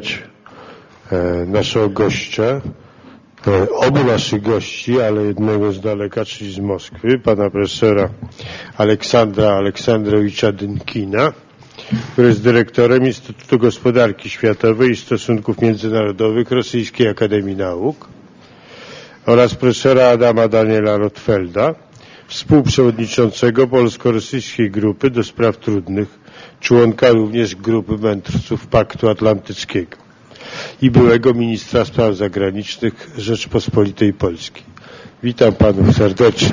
przywitać e, naszego gościa, e, obu naszych gości, ale jednego z daleka, czyli z Moskwy, pana profesora Aleksandra Aleksandrowicza Dynkina, który jest dyrektorem Instytutu Gospodarki Światowej i Stosunków Międzynarodowych Rosyjskiej Akademii Nauk oraz profesora Adama Daniela Rotfelda, współprzewodniczącego polsko-rosyjskiej grupy do spraw trudnych, członka również grupy mędrców Paktu Atlantyckiego i byłego ministra spraw zagranicznych Rzeczpospolitej Polskiej. Witam panów serdecznie.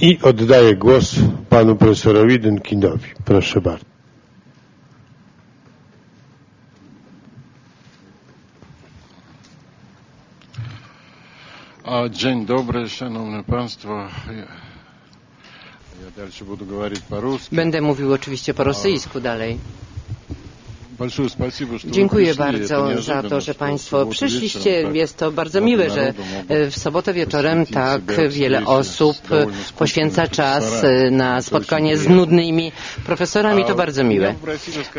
I oddaję głos panu profesorowi Dynkinowi. Proszę bardzo. A, dzień dobry, szanowni państwo. Ja, ja dalej Będę mówił oczywiście po rosyjsku dalej. Dziękuję bardzo za to, że Państwo przyszliście. Jest to bardzo miłe, że e, w sobotę wieczorem tak wiele osób e, poświęca czas e, na spotkanie z nudnymi profesorami. To bardzo miłe.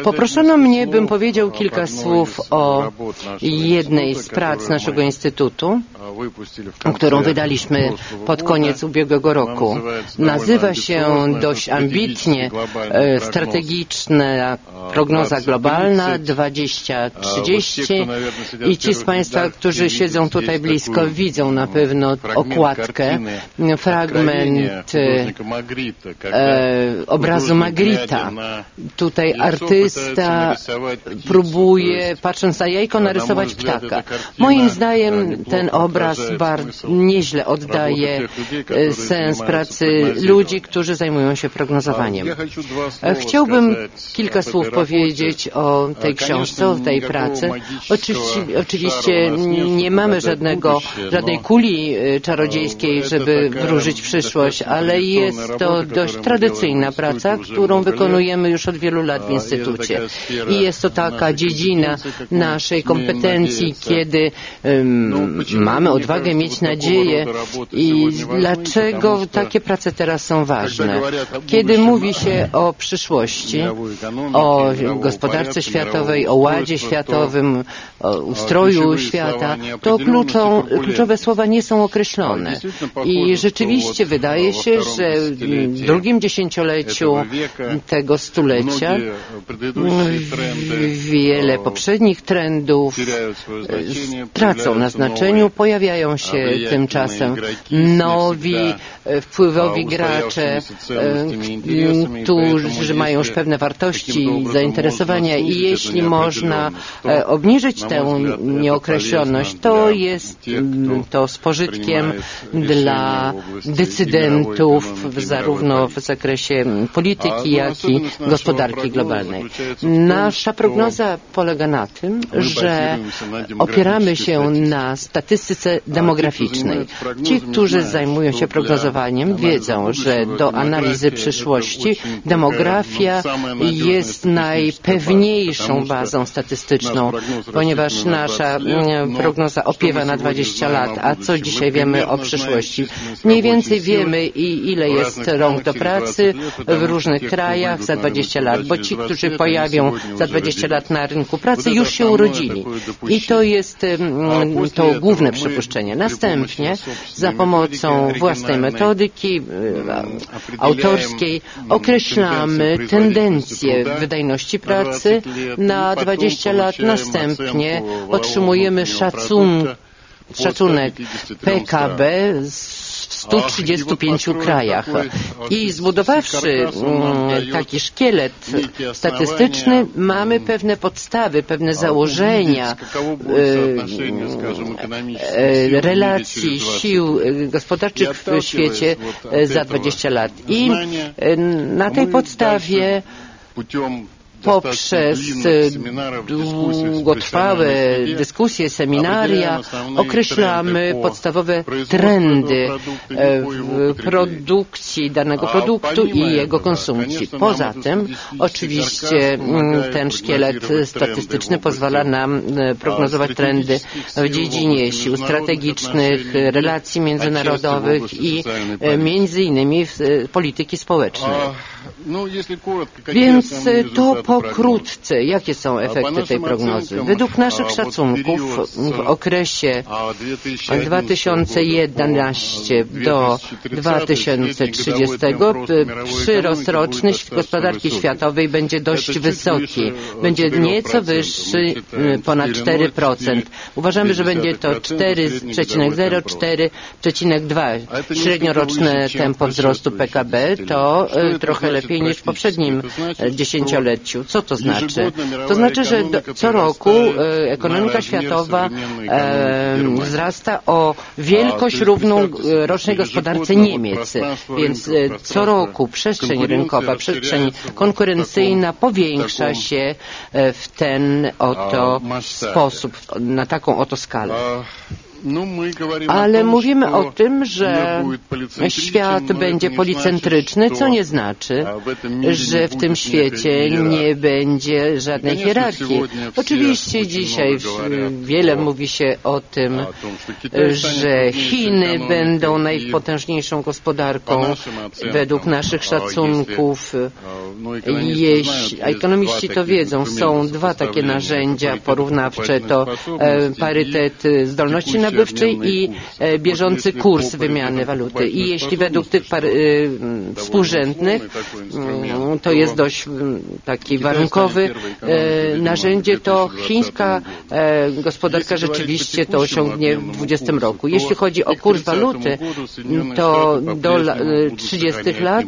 Poproszono mnie, bym powiedział kilka słów o jednej z prac naszego Instytutu, którą wydaliśmy pod koniec ubiegłego roku. Nazywa się dość ambitnie strategiczna prognoza globalna globalna 2030 i ci z Państwa, którzy siedzą tutaj blisko widzą na pewno okładkę, fragment e, obrazu Magrita. Tutaj artysta próbuje, patrząc na jajko, narysować ptaka. Moim zdaniem ten obraz bardzo nieźle oddaje e, sens pracy ludzi, którzy zajmują się prognozowaniem. E, Chciałbym kilka słów powiedzieć o tej książce, o tej pracy. Oczywiście, oczywiście nie mamy żadnego, żadnej kuli e, czarodziejskiej, żeby wróżyć przyszłość, ale jest to dość tradycyjna praca, którą wykonujemy już od wielu lat w Instytucie. I jest to taka dziedzina naszej kompetencji, kiedy um, mamy odwagę mieć nadzieję i dlaczego takie prace teraz są ważne. Kiedy mówi się o przyszłości, o gospodarce światowej, o ładzie światowym, o ustroju świata, to kluczą, kluczowe słowa nie są określone. I rzeczywiście wydaje się, że w drugim dziesięcioleciu tego stulecia wiele poprzednich trendów tracą na znaczeniu, pojawiają się tymczasem nowi, wpływowi gracze, którzy mają już pewne wartości i zainteresowania i jeśli można obniżyć tę nieokreśloność, to jest to z pożytkiem dla decydentów zarówno w zakresie polityki, jak i gospodarki globalnej. Nasza prognoza polega na tym, że opieramy się na statystyce demograficznej. Ci, którzy zajmują się prognozowaniem, wiedzą, że do analizy przyszłości demografia jest najpewniejszą bazą statystyczną, ponieważ nasza prognoza opiewa na 20 lat, a co dzisiaj wiemy o przyszłości? Mniej więcej wiemy, i ile jest rąk do pracy w różnych krajach za 20 lat, bo ci, którzy pojawią za 20 lat na rynku pracy, już się urodzili. I to jest to główne przypuszczenie. Następnie za pomocą własnej metodyki autorskiej określamy tendencje wydajności pracy na 20 lat. Następnie otrzymujemy szacun, szacunek PKB w 135 krajach. I zbudowawszy taki szkielet statystyczny, mamy pewne podstawy, pewne założenia relacji sił gospodarczych w świecie za 20 lat. I na tej podstawie poprzez długotrwałe dyskusje, seminaria określamy podstawowe trendy w produkcji danego produktu i jego konsumpcji. Poza tym oczywiście ten szkielet statystyczny pozwala nam prognozować trendy w dziedzinie sił strategicznych, relacji międzynarodowych i między innymi polityki społecznej. Więc to pokrótce, jakie są efekty tej prognozy? Według naszych szacunków w okresie 2011 do 2030 przyrost roczny gospodarki światowej będzie dość wysoki. Będzie nieco wyższy, ponad 4%. Uważamy, że będzie to 4,0-4,2 średnioroczne tempo wzrostu PKB. To trochę lepiej niż w poprzednim dziesięcioleciu. Co to znaczy? To znaczy, że do, co roku e, ekonomika światowa e, wzrasta o wielkość równą rocznej gospodarce Niemiec. Więc e, co roku przestrzeń rynkowa, przestrzeń konkurencyjna powiększa się w ten oto sposób, na taką oto skalę. No, Ale mówimy o tym, że świat będzie policentryczny, co nie znaczy, że w tym świecie nie będzie żadnej hierarchii. Oczywiście dzisiaj wiele mówi się o tym, że Chiny będą najpotężniejszą gospodarką według naszych szacunków. no Jeśli, ekonomiści to wiedzą, są dwa takie narzędzia porównawcze, to parytet zdolności nabywczej i e, bieżący kurs wymiany waluty. I jeśli według tych par, y, współrzędnych to jest dość taki warunkowy e, narzędzie, to chińska e, gospodarka rzeczywiście to osiągnie w 20 roku. Jeśli chodzi o kurs waluty, to do 30 lat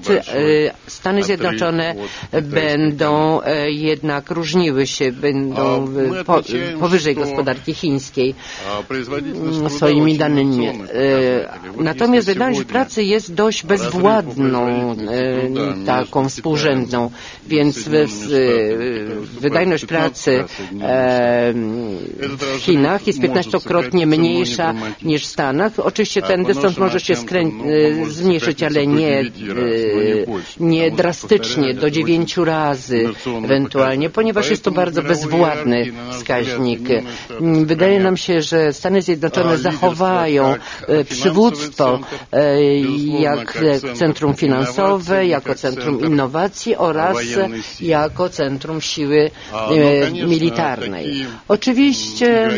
Stany Zjednoczone będą jednak różniły się, będą po, powyżej gospodarki chińskiej swoimi danymi. Natomiast wydajność pracy jest dość bezwładną taką współrzędną, więc wydajność pracy w Chinach jest 15-krotnie mniejsza niż w Stanach. Oczywiście ten dystans może się zmniejszyć, ale nie, nie drastycznie, do dziewięciu razy ewentualnie, ponieważ jest to bardzo bezwładny wskaźnik. Wydaje nam się, że Stany Zjednoczone zachowają przywództwo jak centrum finansowe, jako centrum innowacji oraz jako centrum siły militarnej. Oczywiście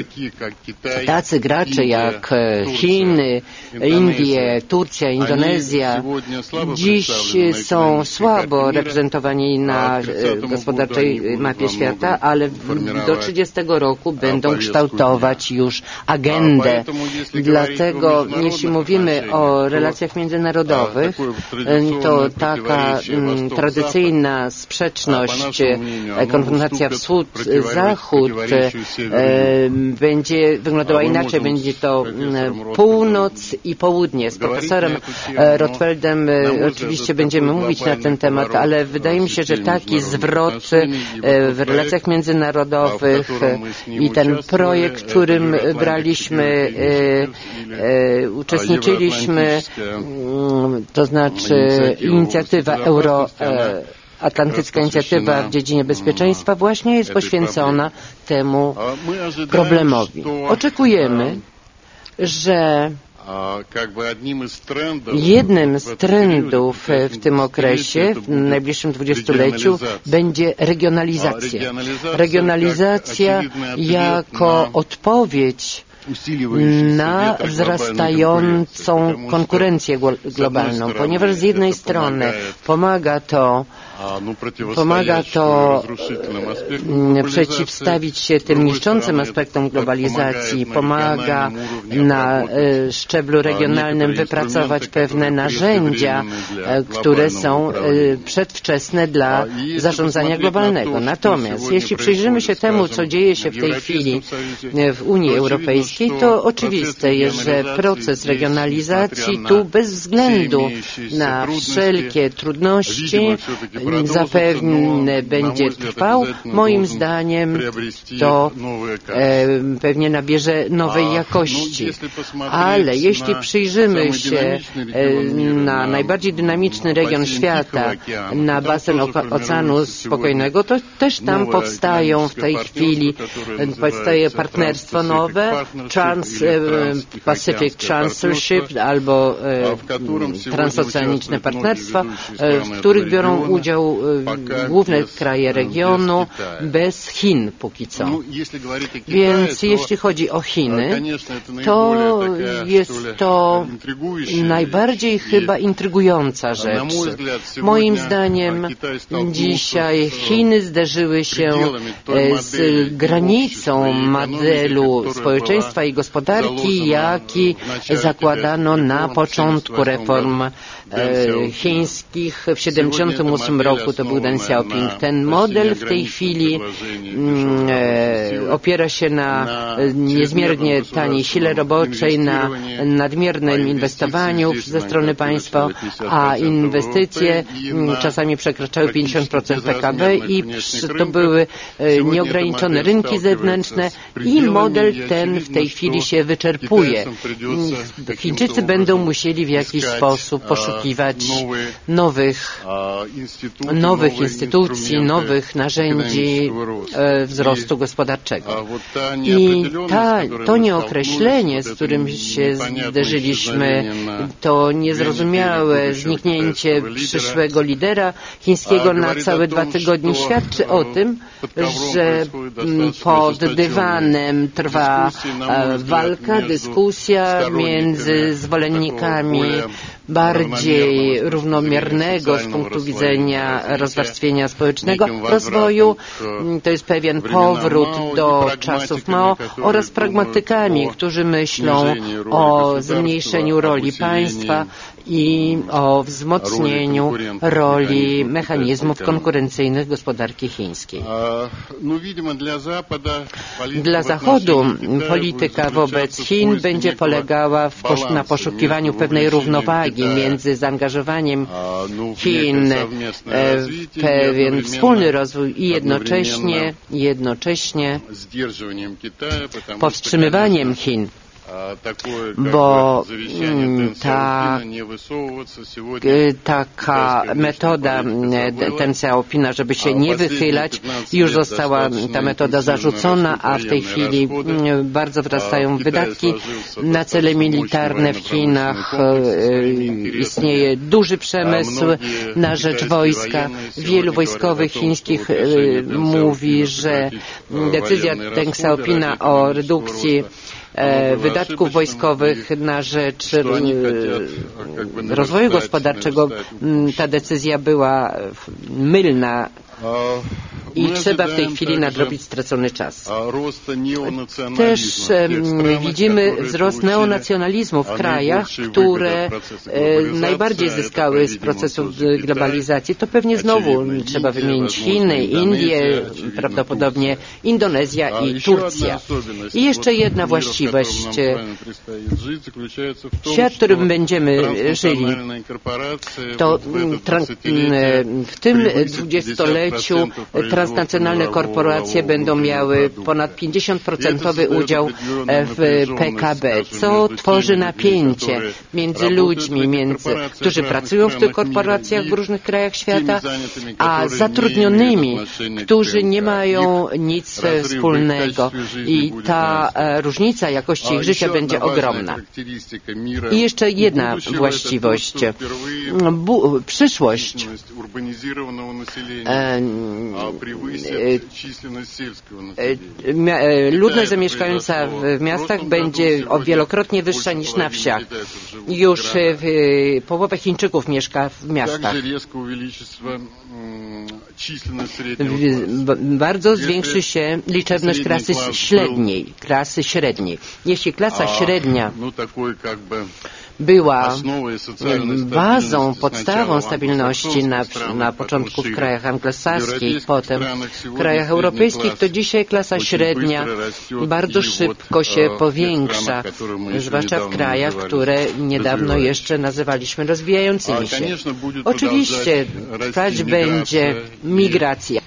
tacy gracze jak Chiny, Indie, Turcja, Indonezja dziś są słabo reprezentowani na gospodarczej mapie świata, ale do 30 roku będą kształtować już agendę. Dlatego jeśli mówimy o relacjach międzynarodowych, to taka tradycyjna sprzeczność, konfrontacja wschód-zachód będzie wyglądała inaczej. Będzie to północ i południe. Z profesorem Rotfeldem oczywiście będziemy mówić na ten temat, ale wydaje mi się, że taki zwrot w relacjach międzynarodowych i ten projekt, w którym braliśmy, uczestniczyliśmy, to znaczy inicjatywa Euro Atlantycka Inicjatywa w dziedzinie bezpieczeństwa właśnie jest poświęcona temu problemowi. Oczekujemy, że Jednym z trendów w tym okresie, w najbliższym dwudziestoleciu, będzie regionalizacja. Regionalizacja jako odpowiedź na wzrastającą konkurencję globalną, ponieważ z jednej strony pomaga to pomaga to przeciwstawić się tym niszczącym aspektom globalizacji, pomaga na szczeblu regionalnym wypracować pewne narzędzia, które są przedwczesne dla zarządzania globalnego. Natomiast jeśli przyjrzymy się temu, co dzieje się w tej chwili w Unii Europejskiej, to oczywiste jest, że proces regionalizacji tu bez względu na wszelkie trudności zapewne będzie trwał. Moim zdaniem to e, pewnie nabierze nowej no, jakości. Ale jeśli przyjrzymy się e, na najbardziej dynamiczny region świata, na basen Oceanu Spokojnego, to też tam powstają w tej chwili, powstaje partnerstwo nowe, Trans-Pacific Transfership albo transoceaniczne partnerstwa, w których biorą udział główne kraje regionu bez Chin póki co. Więc jeśli chodzi o Chiny, to jest to najbardziej chyba intrygująca rzecz. Moim zdaniem dzisiaj Chiny zderzyły się z granicą modelu społeczeństwa i gospodarki, jaki zakładano na początku reform chińskich w 1978 roku. To był Deng Xiaoping. Ten model w tej chwili mm, e, opiera się na niezmiernie taniej sile roboczej, na nadmiernym inwestowaniu ze strony państwa, a inwestycje mm, czasami przekraczały 50% PKB i to były e, nieograniczone rynki zewnętrzne i model ten w tej chwili się wyczerpuje. Chińczycy będą musieli w jakiś sposób poszukiwać nowych, nowych instytucji, nowych narzędzi e, wzrostu gospodarczego. I ta, to nieokreślenie, z którym się zderzyliśmy, to niezrozumiałe zniknięcie przyszłego lidera chińskiego na całe dwa tygodnie świadczy o tym, że pod dywanem trwa e, walka, dyskusja między zwolennikami bardziej równomiernego z punktu widzenia rozwarstwienia społecznego rozwoju. To jest pewien powrót do czasów Mao oraz pragmatykami, którzy myślą o zmniejszeniu roli państwa i o wzmocnieniu roli mechanizmów konkurencyjnych gospodarki chińskiej. No, dla Zachodu polityka wobec Chin będzie polegała na poszukiwaniu pewnej równowagi między zaangażowaniem Chin w pewien wspólny rozwój i jednocześnie, jednocześnie powstrzymywaniem Chin bo ta, taka metoda ten opina, żeby się nie wychylać, już została ta metoda zarzucona, a w tej chwili bardzo wzrastają wydatki na cele militarne w Chinach. E, istnieje duży przemysł na rzecz wojska. Wielu wojskowych chińskich e, mówi, że decyzja Deng Xiaopina o redukcji wydatków wojskowych na rzecz e, rozwoju gospodarczego. Mm, ta decyzja była mylna i trzeba w tej chwili nadrobić stracony czas. Też widzimy wzrost neonacjonalizmu w krajach, które e, najbardziej zyskały z procesów globalizacji. To pewnie znowu trzeba wymienić Chiny, Indie, prawdopodobnie Indonezja i Turcja. I jeszcze jedna właściwość. Świat, w którym będziemy żyli, to w tym dwudziestoleciu transnacjonalne korporacje będą miały ponad 50% udział w PKB, co tworzy napięcie między ludźmi, między, którzy pracują w tych korporacjach w różnych krajach świata, a zatrudnionymi, którzy nie mają nic wspólnego. I ta e, różnica jakości ich życia będzie ogromna. I jeszcze jedna właściwość. Bu przyszłość ludność zamieszkająca w miastach będzie o wielokrotnie wyższa niż na wsiach. Już w, połowa Chińczyków mieszka w miastach. Bardzo zwiększy się liczebność klasy średniej, klasy średniej. Jeśli klasa średnia była bazą, podstawą stabilności na, na początku w krajach anglosaskich, potem w krajach europejskich, to dzisiaj klasa średnia bardzo szybko się powiększa, zwłaszcza w krajach, które niedawno jeszcze nazywaliśmy rozwijającymi się. Oczywiście trwać będzie migracja.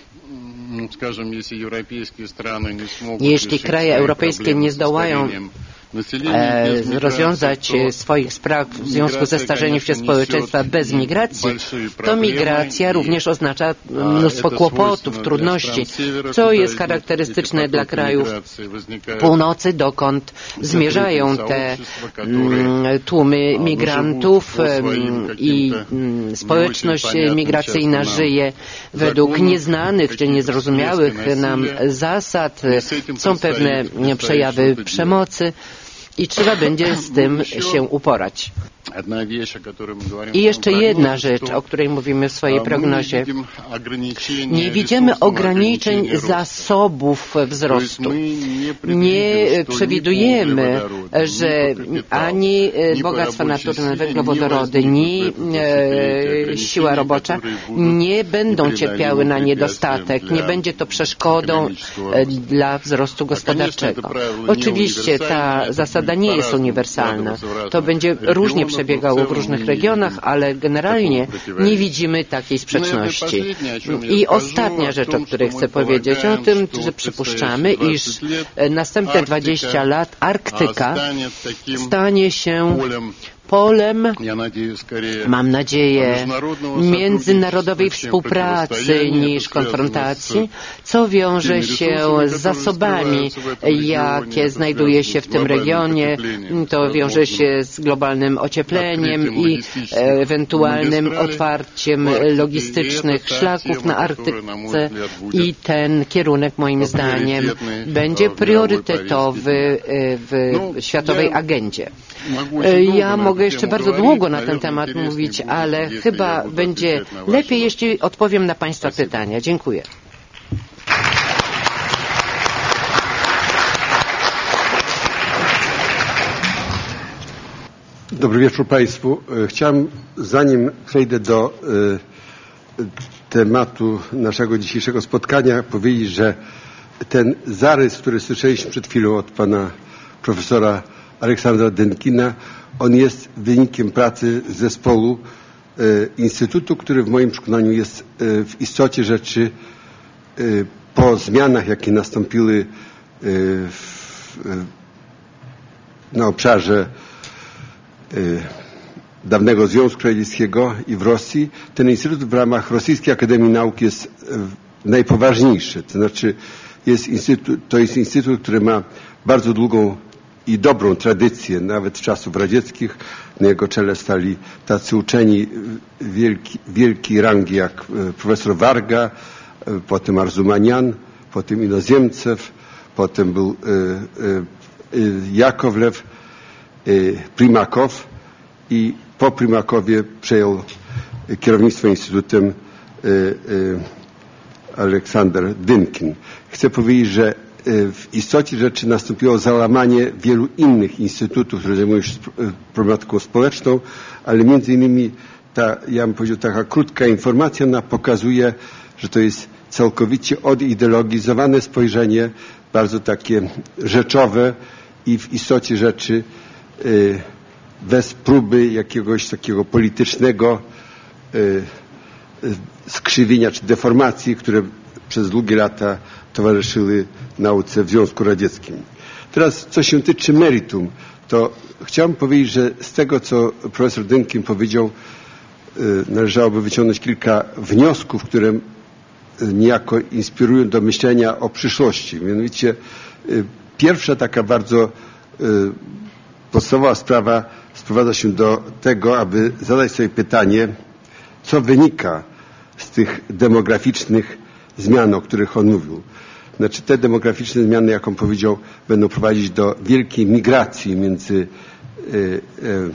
Jeśli kraje europejskie nie zdołają E, rozwiązać swoich spraw w związku ze starzeniem się społeczeństwa bez migracji, to migracja również oznacza mnóstwo kłopotów, trudności, co jest charakterystyczne dla krajów północy, dokąd zmierzają te mm, tłumy migrantów i mm, społeczność migracyjna żyje według nieznanych czy niezrozumiałych nam zasad. Są pewne przejawy przemocy i trzeba będzie z tym się uporać. I jeszcze jedna rzecz, o której mówimy w swojej prognozie. Nie widzimy ograniczeń zasobów wzrostu. Nie przewidujemy, że ani bogactwa naturalne, węglowodorody, ni e, siła robocza nie będą cierpiały na niedostatek. Nie będzie to przeszkodą e, dla wzrostu gospodarczego. Oczywiście ta zasada nie jest uniwersalna. To będzie różnie przebiegało w różnych regionach, ale generalnie nie widzimy takiej sprzeczności. I ostatnia rzecz, o której chcę powiedzieć, o tym, że przypuszczamy, iż następne 20 lat Arktyka stanie się polem, mam nadzieję, międzynarodowej współpracy niż konfrontacji, co wiąże się z zasobami, jakie znajduje się w tym regionie. To wiąże się z globalnym ociepleniem i ewentualnym otwarciem logistycznych szlaków na Arktyce i ten kierunek moim zdaniem będzie priorytetowy w światowej agendzie. Ja mogę mogę jeszcze bardzo długo na ten temat mówić, ale chyba będzie lepiej, jeśli odpowiem na Państwa pytania. Dziękuję. Dobry wieczór Państwu. E, chciałem, zanim przejdę do y, tematu naszego dzisiejszego spotkania, powiedzieć, że ten zarys, który słyszeliśmy przed chwilą od pana profesora Aleksandra Denkina, on jest wynikiem pracy zespołu e, Instytutu, który w moim przekonaniu jest e, w istocie rzeczy e, po zmianach, jakie nastąpiły w, na obszarze dawnego Związku Radzieckiego i w Rosji, ten instytut w ramach Rosyjskiej Akademii Nauk jest najpoważniejszy. To znaczy jest instytut, to jest instytut, który ma bardzo długą i dobrą tradycję, nawet czasów radzieckich. Na jego czele stali tacy uczeni wielki, wielkiej rangi jak e, profesor Warga, e, potem Arzumanian, potem Inozemcew, potem był Jakowlew, Primakow i po Primakowie przejął kierownictwo Instytutem Aleksander Dynkin. Chcę powiedzieć, że Y, w istocie rzeczy nastąpiło załamanie wielu innych instytutów, które zajmują się y, problematyką społeczną, ale między innymi ta, ja bym powiedział, taka krótka informacja, ona pokazuje, że to jest całkowicie odideologizowane spojrzenie, bardzo takie rzeczowe i w istocie rzeczy y, bez próby jakiegoś takiego politycznego skrzywienia czy deformacji, które przez długie lata towarzyszyły nauce w Związku Radzieckim. Teraz, co się tyczy meritum, to chciałbym powiedzieć, że z tego, co profesor Dynkin powiedział, y, należałoby wyciągnąć kilka wniosków, które y, niejako inspirują do myślenia o przyszłości. Mianowicie y, pierwsza taka bardzo podstawowa sprawa sprowadza się do tego, aby zadać sobie pytanie, co wynika z tych demograficznych zmiany, o których on mówił. Znaczy te demograficzne zmiany, jak on powiedział, będą prowadzić do wielkiej migracji między y, y,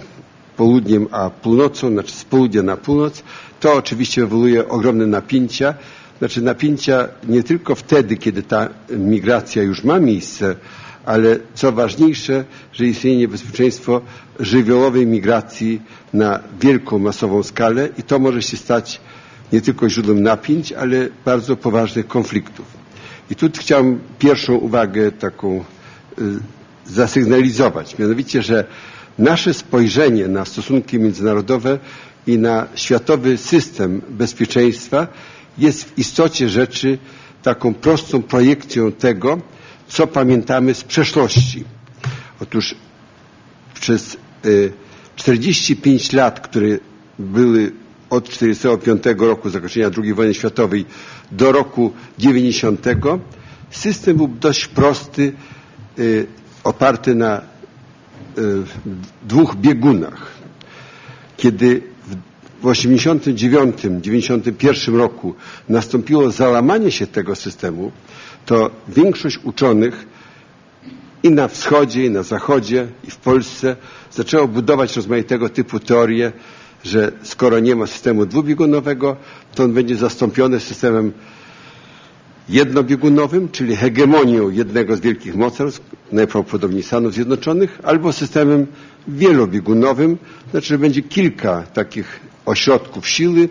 południem a północą, znaczy z południa na północ. To oczywiście wywołuje ogromne napięcia. Znaczy napięcia nie tylko wtedy, kiedy ta migracja już ma miejsce, ale co ważniejsze, że istnieje niebezpieczeństwo żywiołowej migracji na wielką, masową skalę i to może się stać nie tylko źródłem napięć, ale bardzo poważnych konfliktów. I tu chciałem pierwszą uwagę taką y, zasygnalizować, mianowicie, że nasze spojrzenie na stosunki międzynarodowe i na światowy system bezpieczeństwa jest w istocie rzeczy taką prostą projekcją tego, co pamiętamy z przeszłości. Otóż przez 45 lat, które były od 1945 roku, zakończenia II wojny światowej, do roku 90, system był dość prosty, oparty na dwóch biegunach. Kiedy w 1989-1991 roku nastąpiło załamanie się tego systemu, to większość uczonych i na wschodzie, i na zachodzie, i w Polsce zaczęło budować rozmaitego typu teorie, że skoro nie ma systemu dwubiegunowego, to on będzie zastąpiony systemem jednobiegunowym, czyli hegemonią jednego z wielkich mocarstw, najprawdopodobniej Stanów Zjednoczonych, albo systemem wielobiegunowym, znaczy, że będzie kilka takich ośrodków siły,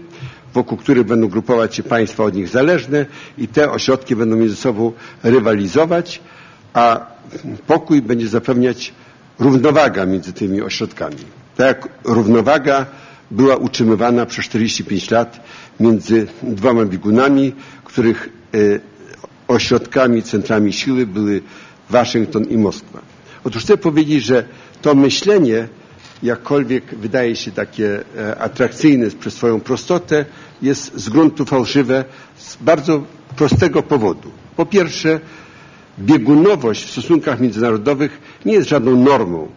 wokół których będą grupować się państwa od nich zależne i te ośrodki będą między sobą rywalizować, a pokój będzie zapewniać równowaga między tymi ośrodkami. Tak jak równowaga była utrzymywana przez 45 lat między dwoma biegunami, których y, ośrodkami, centrami siły były Waszyngton i Moskwa. Otóż chcę powiedzieć, że to myślenie jakkolwiek wydaje się takie e, atrakcyjne przez swoją prostotę, jest z gruntu fałszywe z bardzo prostego powodu. Po pierwsze, biegunowość w stosunkach międzynarodowych nie jest żadną normą.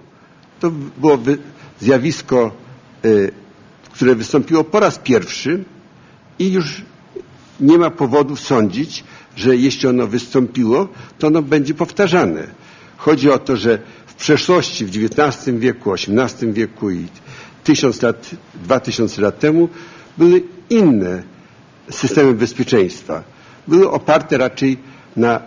To było zjawisko, e, które wystąpiło po raz pierwszy i już nie ma powodów sądzić, że jeśli ono wystąpiło, to ono będzie powtarzane. Chodzi o to, że przeszłości, w XIX wieku, XVIII wieku i tysiąc lat, dwa tysiące lat temu były inne systemy bezpieczeństwa. Były oparte raczej na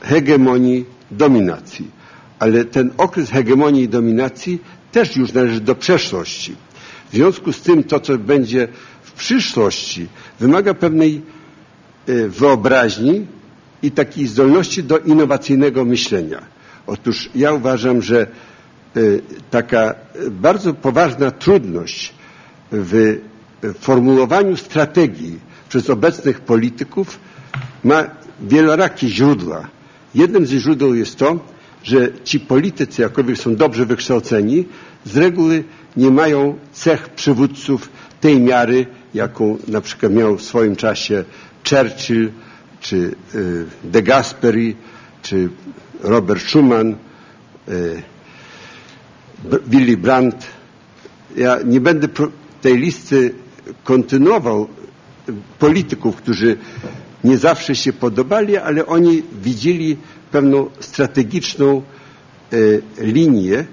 hegemonii dominacji. Ale ten okres hegemonii i dominacji też już należy do przeszłości. W związku z tym to, co będzie w przyszłości, wymaga pewnej e, wyobraźni i takiej zdolności do innowacyjnego myślenia. Otóż ja uważam, że y, taka bardzo poważna trudność w formułowaniu strategii przez obecnych polityków ma wielorakie źródła. Jednym ze źródeł jest to, że ci politycy, jakowie są dobrze wykształceni, z reguły nie mają cech przywódców tej miary, jaką na przykład miał w swoim czasie Churchill, czy y, De Gasperi, czy Robert Schuman, e, Willy Brandt. Ja nie będę tej listy kontynuował polityków, którzy nie zawsze się podobali, ale oni widzieli pewną strategiczną e, linię,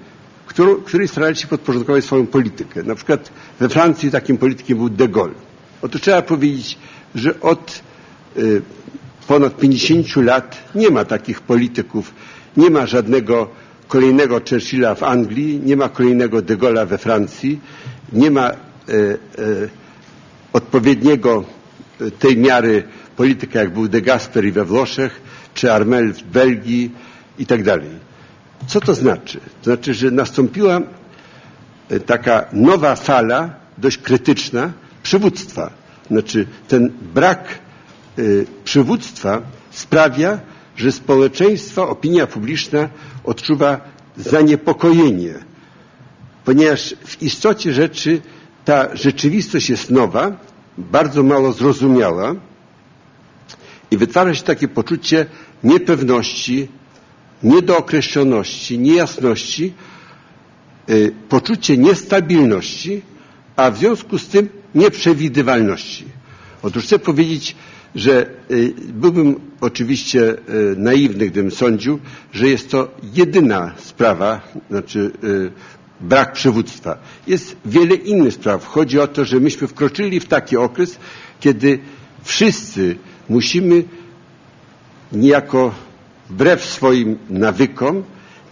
którą, której starali się podporządkować swoją politykę. Na przykład we Francji takim politykiem był de Gaulle. Oto trzeba powiedzieć, że od e, ponad 50 lat nie ma takich polityków, nie ma żadnego kolejnego Churchilla w Anglii, nie ma kolejnego de Gaulle'a we Francji, nie ma e, e, odpowiedniego e, tej miary polityka, jak był de Gasperi we Włoszech, czy Armel w Belgii i tak dalej. Co to znaczy? To znaczy, że nastąpiła e, taka nowa fala, dość krytyczna, przywództwa. Znaczy ten brak Y, przywództwa sprawia, że społeczeństwo, opinia publiczna odczuwa zaniepokojenie, ponieważ w istocie rzeczy ta rzeczywistość jest nowa, bardzo mało zrozumiała i wytwarza się takie poczucie niepewności, niedookreśloności, niejasności, y, poczucie niestabilności, a w związku z tym nieprzewidywalności. Otóż chcę powiedzieć, że byłbym oczywiście naiwny, gdybym sądził, że jest to jedyna sprawa, znaczy brak przywództwa. Jest wiele innych spraw. Chodzi o to, że myśmy wkroczyli w taki okres, kiedy wszyscy musimy niejako wbrew swoim nawykom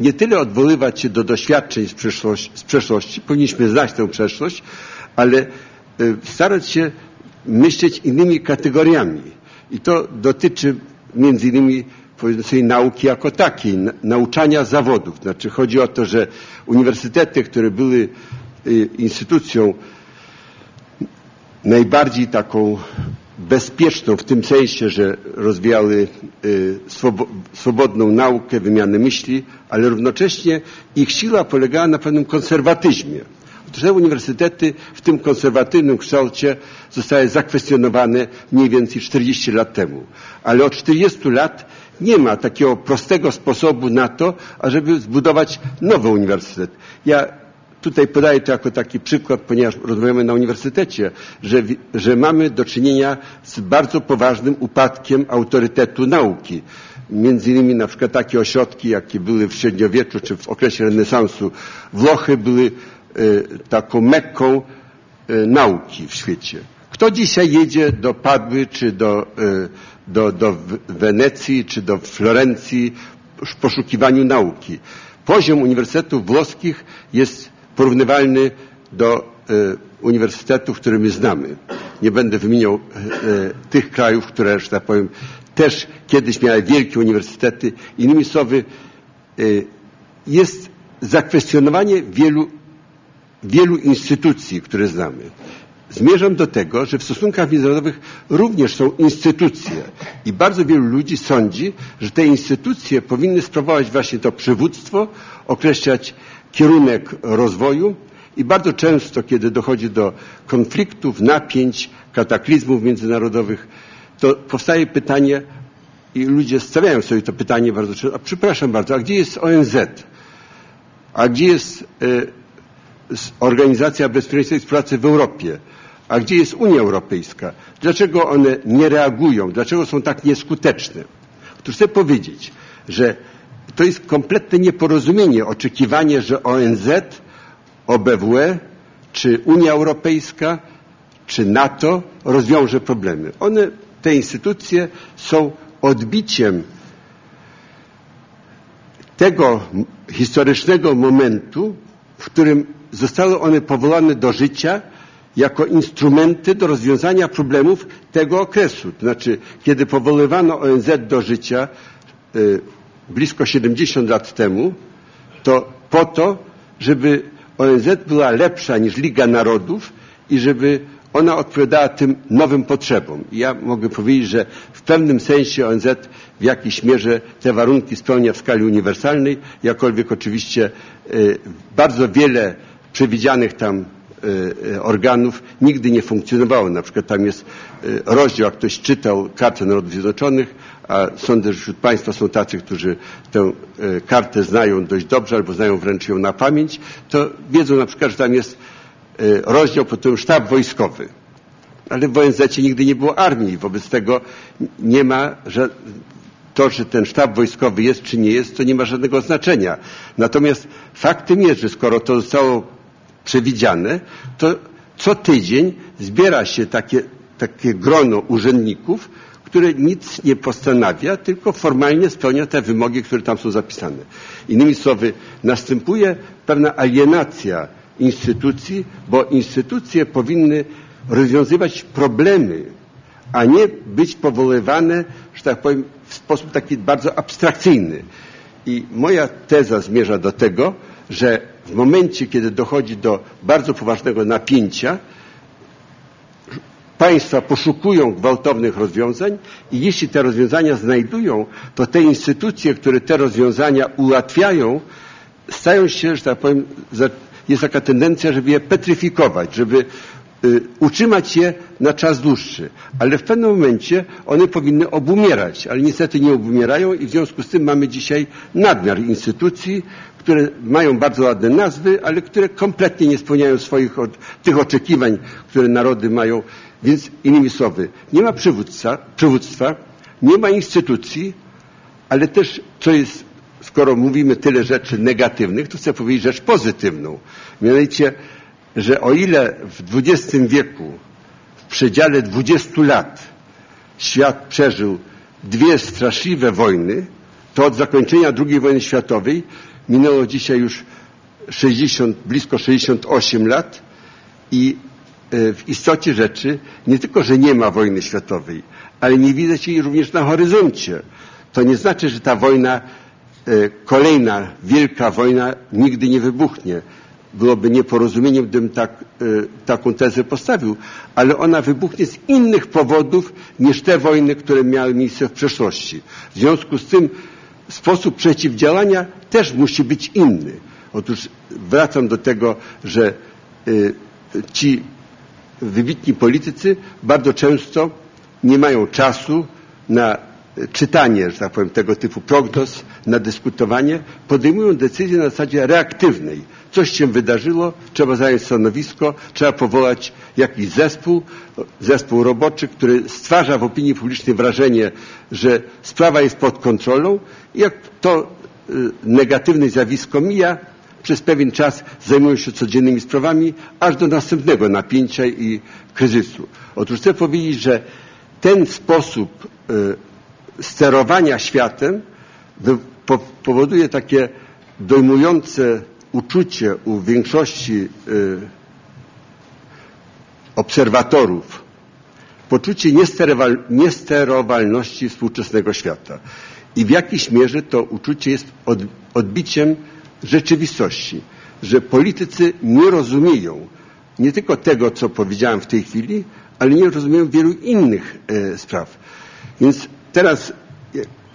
nie tyle odwoływać się do doświadczeń z przeszłości, z przeszłości powinniśmy znać tę przeszłość, ale e, starać się myśleć innymi kategoriami. I to dotyczy między innymi powiedzmy nauki jako takiej, nauczania zawodów. Znaczy chodzi o to, że uniwersytety, które były e, instytucją najbardziej taką bezpieczną w tym sensie, że rozwijały y, swobodną naukę, wymianę myśli, ale równocześnie ich siła polegała na pewnym konserwatyzmie. Te uniwersytety w tym konserwatywnym kształcie zostały zakwestionowane mniej więcej 40 lat temu. Ale od 40 lat nie ma takiego prostego sposobu na to, ażeby zbudować nowy uniwersytet. Ja Tutaj podaję to jako taki przykład, ponieważ rozmawiamy na uniwersytecie, że, że mamy do czynienia z bardzo poważnym upadkiem autorytetu nauki. Między innymi na przykład takie ośrodki, jakie były w średniowieczu czy w okresie renesansu. Włochy były y, taką mekką y, nauki w świecie. Kto dzisiaj jedzie do Padły, czy do, y, do, do Wenecji, czy do Florencji w poszukiwaniu nauki? Poziom uniwersytetów włoskich jest porównywalny do e, uniwersytetów, które my znamy. Nie będę wymieniał e, e, tych krajów, które, że tak powiem, też kiedyś miały wielkie uniwersytety. Innymi słowy, jest zakwestionowanie wielu, wielu instytucji, które znamy. Zmierzam do tego, że w stosunkach międzynarodowych również są instytucje i bardzo wielu ludzi sądzi, że te instytucje powinny sprawować właśnie to przywództwo, określać kierunek rozwoju i bardzo często, kiedy dochodzi do konfliktów, napięć, kataklizmów międzynarodowych, to powstaje pytanie i ludzie stawiają sobie to pytanie bardzo często, a przepraszam bardzo, a gdzie jest ONZ? A gdzie jest y, Organizacja Bezpieczeństwa i Współpracy w Europie? A gdzie jest Unia Europejska? Dlaczego one nie reagują? Dlaczego są tak nieskuteczne? Otóż chcę powiedzieć, że to jest kompletne nieporozumienie, oczekiwanie, że ONZ, OBWE, czy Unia Europejska, czy NATO rozwiąże problemy. One, te instytucje są odbiciem tego historycznego momentu, w którym zostały one powołane do życia jako instrumenty do rozwiązania problemów tego okresu. To znaczy, kiedy powoływano ONZ do życia, y, blisko 70 lat temu, to po to, żeby ONZ była lepsza niż Liga Narodów i żeby ona odpowiadała tym nowym potrzebom. I ja mogę powiedzieć, że w pewnym sensie ONZ w jakiejś mierze te warunki spełnia w skali uniwersalnej, jakkolwiek oczywiście y, bardzo wiele przewidzianych tam organów nigdy nie funkcjonowało. Na przykład tam jest rozdział, jak ktoś czytał Kartę Narodów Zjednoczonych, a sądzę, że wśród Państwa są tacy, którzy tę kartę znają dość dobrze albo znają wręcz ją na pamięć, to wiedzą na przykład, że tam jest rozdział pod tytułem sztab wojskowy. Ale w ONZ nigdy nie było armii, wobec tego nie ma, że to, czy ten sztab wojskowy jest czy nie jest, to nie ma żadnego znaczenia. Natomiast faktem jest, że skoro to zostało przewidziane, to co tydzień zbiera się takie, takie grono urzędników, które nic nie postanawia, tylko formalnie spełnia te wymogi, które tam są zapisane. Innymi słowy, następuje pewna alienacja instytucji, bo instytucje powinny rozwiązywać problemy, a nie być powoływane, że tak powiem, w sposób taki bardzo abstrakcyjny. I moja teza zmierza do tego, że w momencie, kiedy dochodzi do bardzo poważnego napięcia, Państwa poszukują gwałtownych rozwiązań i jeśli te rozwiązania znajdują, to te instytucje, które te rozwiązania ułatwiają, stają się, że tak powiem, jest taka tendencja, żeby je petryfikować, żeby y, utrzymać je na czas dłuższy. Ale w pewnym momencie one powinny obumierać, ale niestety nie obumierają i w związku z tym mamy dzisiaj nadmiar instytucji, które mają bardzo ładne nazwy, ale które kompletnie nie spełniają swoich tych oczekiwań, które narody mają Więc innymi słowy, nie ma przywódca, przywództwa, nie ma instytucji, ale też, co jest, skoro mówimy tyle rzeczy negatywnych, to chcę powiedzieć rzecz pozytywną. Mianowicie, że o ile w XX wieku, w przedziale 20 lat, świat przeżył dwie straszliwe wojny, to od zakończenia II wojny światowej minęło dzisiaj już 60, blisko 68 lat i e, w istocie rzeczy nie tylko, że nie ma wojny światowej, ale nie widać jej również na horyzoncie. To nie znaczy, że ta wojna, e, kolejna wielka wojna nigdy nie wybuchnie. Byłoby nieporozumieniem, gdybym tak, e, taką tezę postawił, ale ona wybuchnie z innych powodów niż te wojny, które miały miejsce w przeszłości. W związku z tym sposób przeciwdziałania też musi być inny. Otóż wracam do tego, że y, ci wybitni politycy bardzo często nie mają czasu na czytanie, że tak powiem, tego typu prognoz, na dyskutowanie, podejmują decyzje na zasadzie reaktywnej. Coś się wydarzyło, trzeba zająć stanowisko, trzeba powołać jakiś zespół, zespół roboczy, który stwarza w opinii publicznej wrażenie, że sprawa jest pod kontrolą jak to y, negatywne zjawisko mija, przez pewien czas zajmują się codziennymi sprawami, aż do następnego napięcia i kryzysu. Otóż chcę powiedzieć, że ten sposób y, sterowania światem powoduje takie dojmujące uczucie u większości y, obserwatorów, poczucie niesterowalności współczesnego świata. I w jakiejś mierze to uczucie jest odbiciem rzeczywistości, że politycy nie rozumieją nie tylko tego, co powiedziałem w tej chwili, ale nie rozumieją wielu innych e, spraw. Więc teraz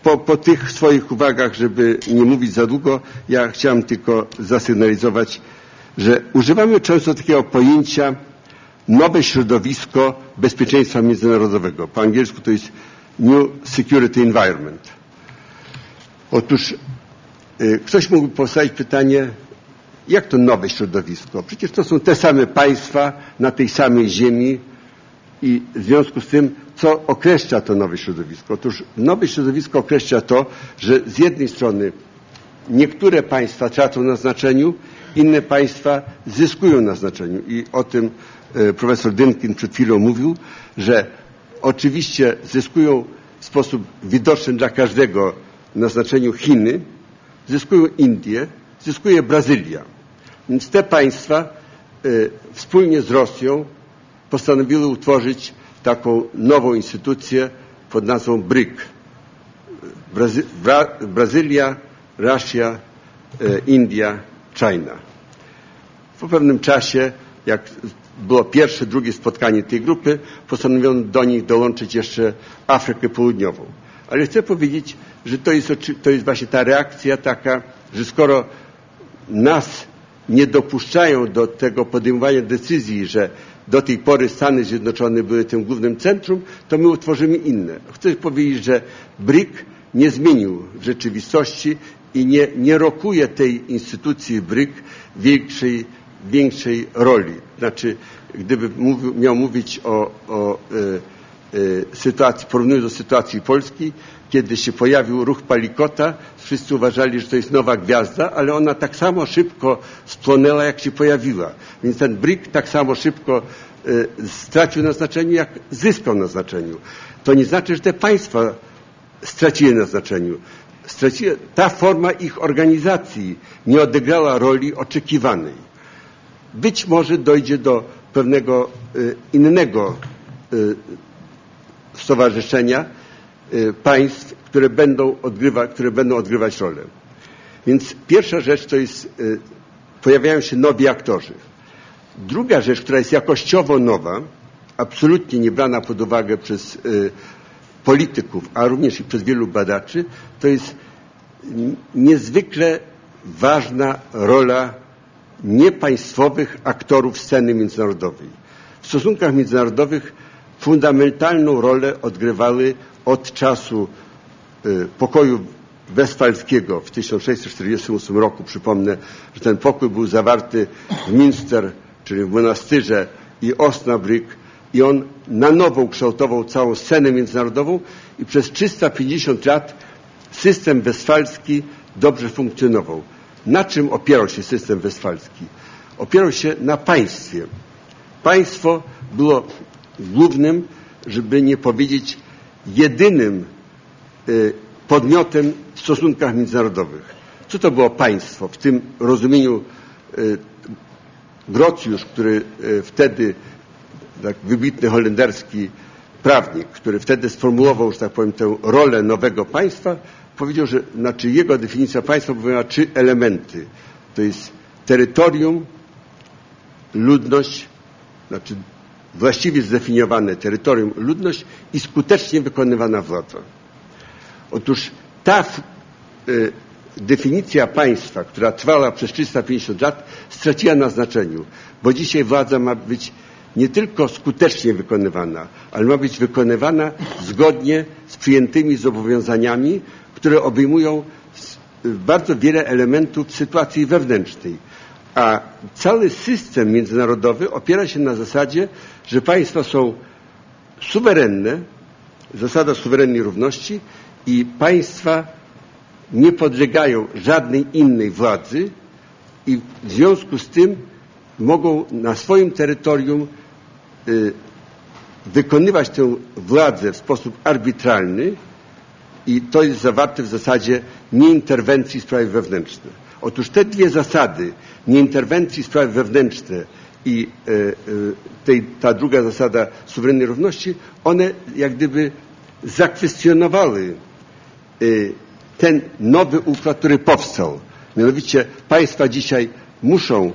po, po, tych swoich uwagach, żeby nie mówić za długo, ja chciałem tylko zasygnalizować, że używamy często takiego pojęcia nowe środowisko bezpieczeństwa międzynarodowego. Po angielsku to jest New Security Environment. Otóż y, ktoś mógłby postawić pytanie, jak to nowe środowisko? Przecież to są te same państwa na tej samej ziemi i w związku z tym, co określa to nowe środowisko? Otóż nowe środowisko określa to, że z jednej strony niektóre państwa tracą na znaczeniu, inne państwa zyskują na znaczeniu i o tym y, profesor Dynkin przed chwilą mówił, że oczywiście zyskują w sposób widoczny dla każdego na znaczeniu Chiny, zyskują Indie, zyskuje Brazylia. Więc te państwa y, wspólnie z Rosją postanowiły utworzyć taką nową instytucję pod nazwą BRIC. Brazy Bra Brazylia, Rosja, y, India, China. Po pewnym czasie, jak było pierwsze, drugie spotkanie tej grupy, postanowiono do nich dołączyć jeszcze Afrykę Południową. Ale chcę powiedzieć, że to jest, to jest właśnie ta reakcja taka, że skoro nas nie dopuszczają do tego podejmowania decyzji, że do tej pory Stany Zjednoczone były tym głównym centrum, to my utworzymy inne. Chcę powiedzieć, że BRIC nie zmienił rzeczywistości i nie, nie rokuje tej instytucji BRIC większej, większej roli. Znaczy, gdyby mówił, miał mówić o, o y, y, sytuacji, porównując do sytuacji Polski, kiedy się pojawił ruch Palikota, wszyscy uważali, że to jest nowa gwiazda, ale ona tak samo szybko spłonęła, jak się pojawiła. Więc ten BRIC tak samo szybko y, stracił na znaczeniu, jak zyskał na znaczeniu. To nie znaczy, że te państwa straciły na znaczeniu. Straciły, ta forma ich organizacji nie odegrała roli oczekiwanej. Być może dojdzie do pewnego y, innego y, stowarzyszenia, państw, które będą, odgrywać, które będą odgrywać rolę. Więc pierwsza rzecz to jest, y, pojawiają się nowi aktorzy. Druga rzecz, która jest jakościowo nowa, absolutnie nie brana pod uwagę przez y, polityków, a również i przez wielu badaczy, to jest niezwykle ważna rola niepaństwowych aktorów sceny międzynarodowej. W stosunkach międzynarodowych fundamentalną rolę odgrywały od czasu y, pokoju westfalskiego w 1648 roku. Przypomnę, że ten pokój był zawarty w Minster, czyli w monastyrze i Osnabrück i on na nowo ukształtował całą scenę międzynarodową i przez 350 lat system westfalski dobrze funkcjonował. Na czym opierał się system westfalski? Opierał się na państwie. Państwo było głównym, żeby nie powiedzieć jedynym y, podmiotem w stosunkach międzynarodowych. Co to było państwo w tym rozumieniu y, Grocjusz, który y, wtedy, tak wybitny holenderski prawnik, który wtedy sformułował, że tak powiem, tę rolę nowego państwa, powiedział, że znaczy jego definicja państwa miała trzy elementy. To jest terytorium, ludność, znaczy właściwie zdefiniowane terytorium, ludność i skutecznie wykonywana władza. Otóż ta y, definicja państwa, która trwała przez 350 lat, straciła na znaczeniu, bo dzisiaj władza ma być nie tylko skutecznie wykonywana, ale ma być wykonywana zgodnie z przyjętymi zobowiązaniami, które obejmują bardzo wiele elementów sytuacji wewnętrznej. A cały system międzynarodowy opiera się na zasadzie, że państwa są suwerenne, zasada suwerennej równości i państwa nie podlegają żadnej innej władzy i w związku z tym mogą na swoim terytorium y, wykonywać tę władzę w sposób arbitralny i to jest zawarte w zasadzie nieinterwencji sprawy wewnętrzne. Otóż te dwie zasady, nieinterwencji sprawy wewnętrzne i e, e, tej, ta druga zasada suwerennej równości, one jak gdyby zakwestionowały e, ten nowy układ, który powstał. Mianowicie państwa dzisiaj muszą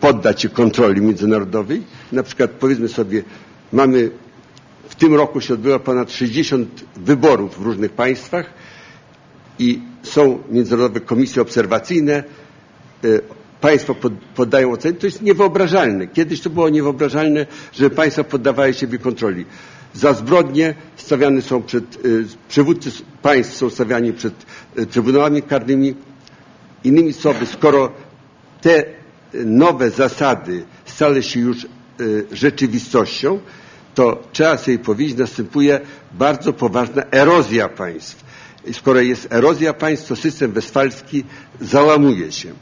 poddać się kontroli międzynarodowej. Na przykład powiedzmy sobie, mamy w tym roku się odbyło ponad 60 wyborów w różnych państwach i są międzynarodowe komisje obserwacyjne, państwo poddają oceny, to jest niewyobrażalne. Kiedyś to było niewyobrażalne, że państwa poddawały siebie kontroli. Za zbrodnie stawiane są przed, y, przywódcy państw są stawiani przed y, trybunałami karnymi. Innymi słowy, skoro te nowe zasady stały się już y, rzeczywistością, to trzeba sobie powiedzieć, następuje bardzo poważna erozja państw. Skoro jest erozja państw, to system westfalski załamuje się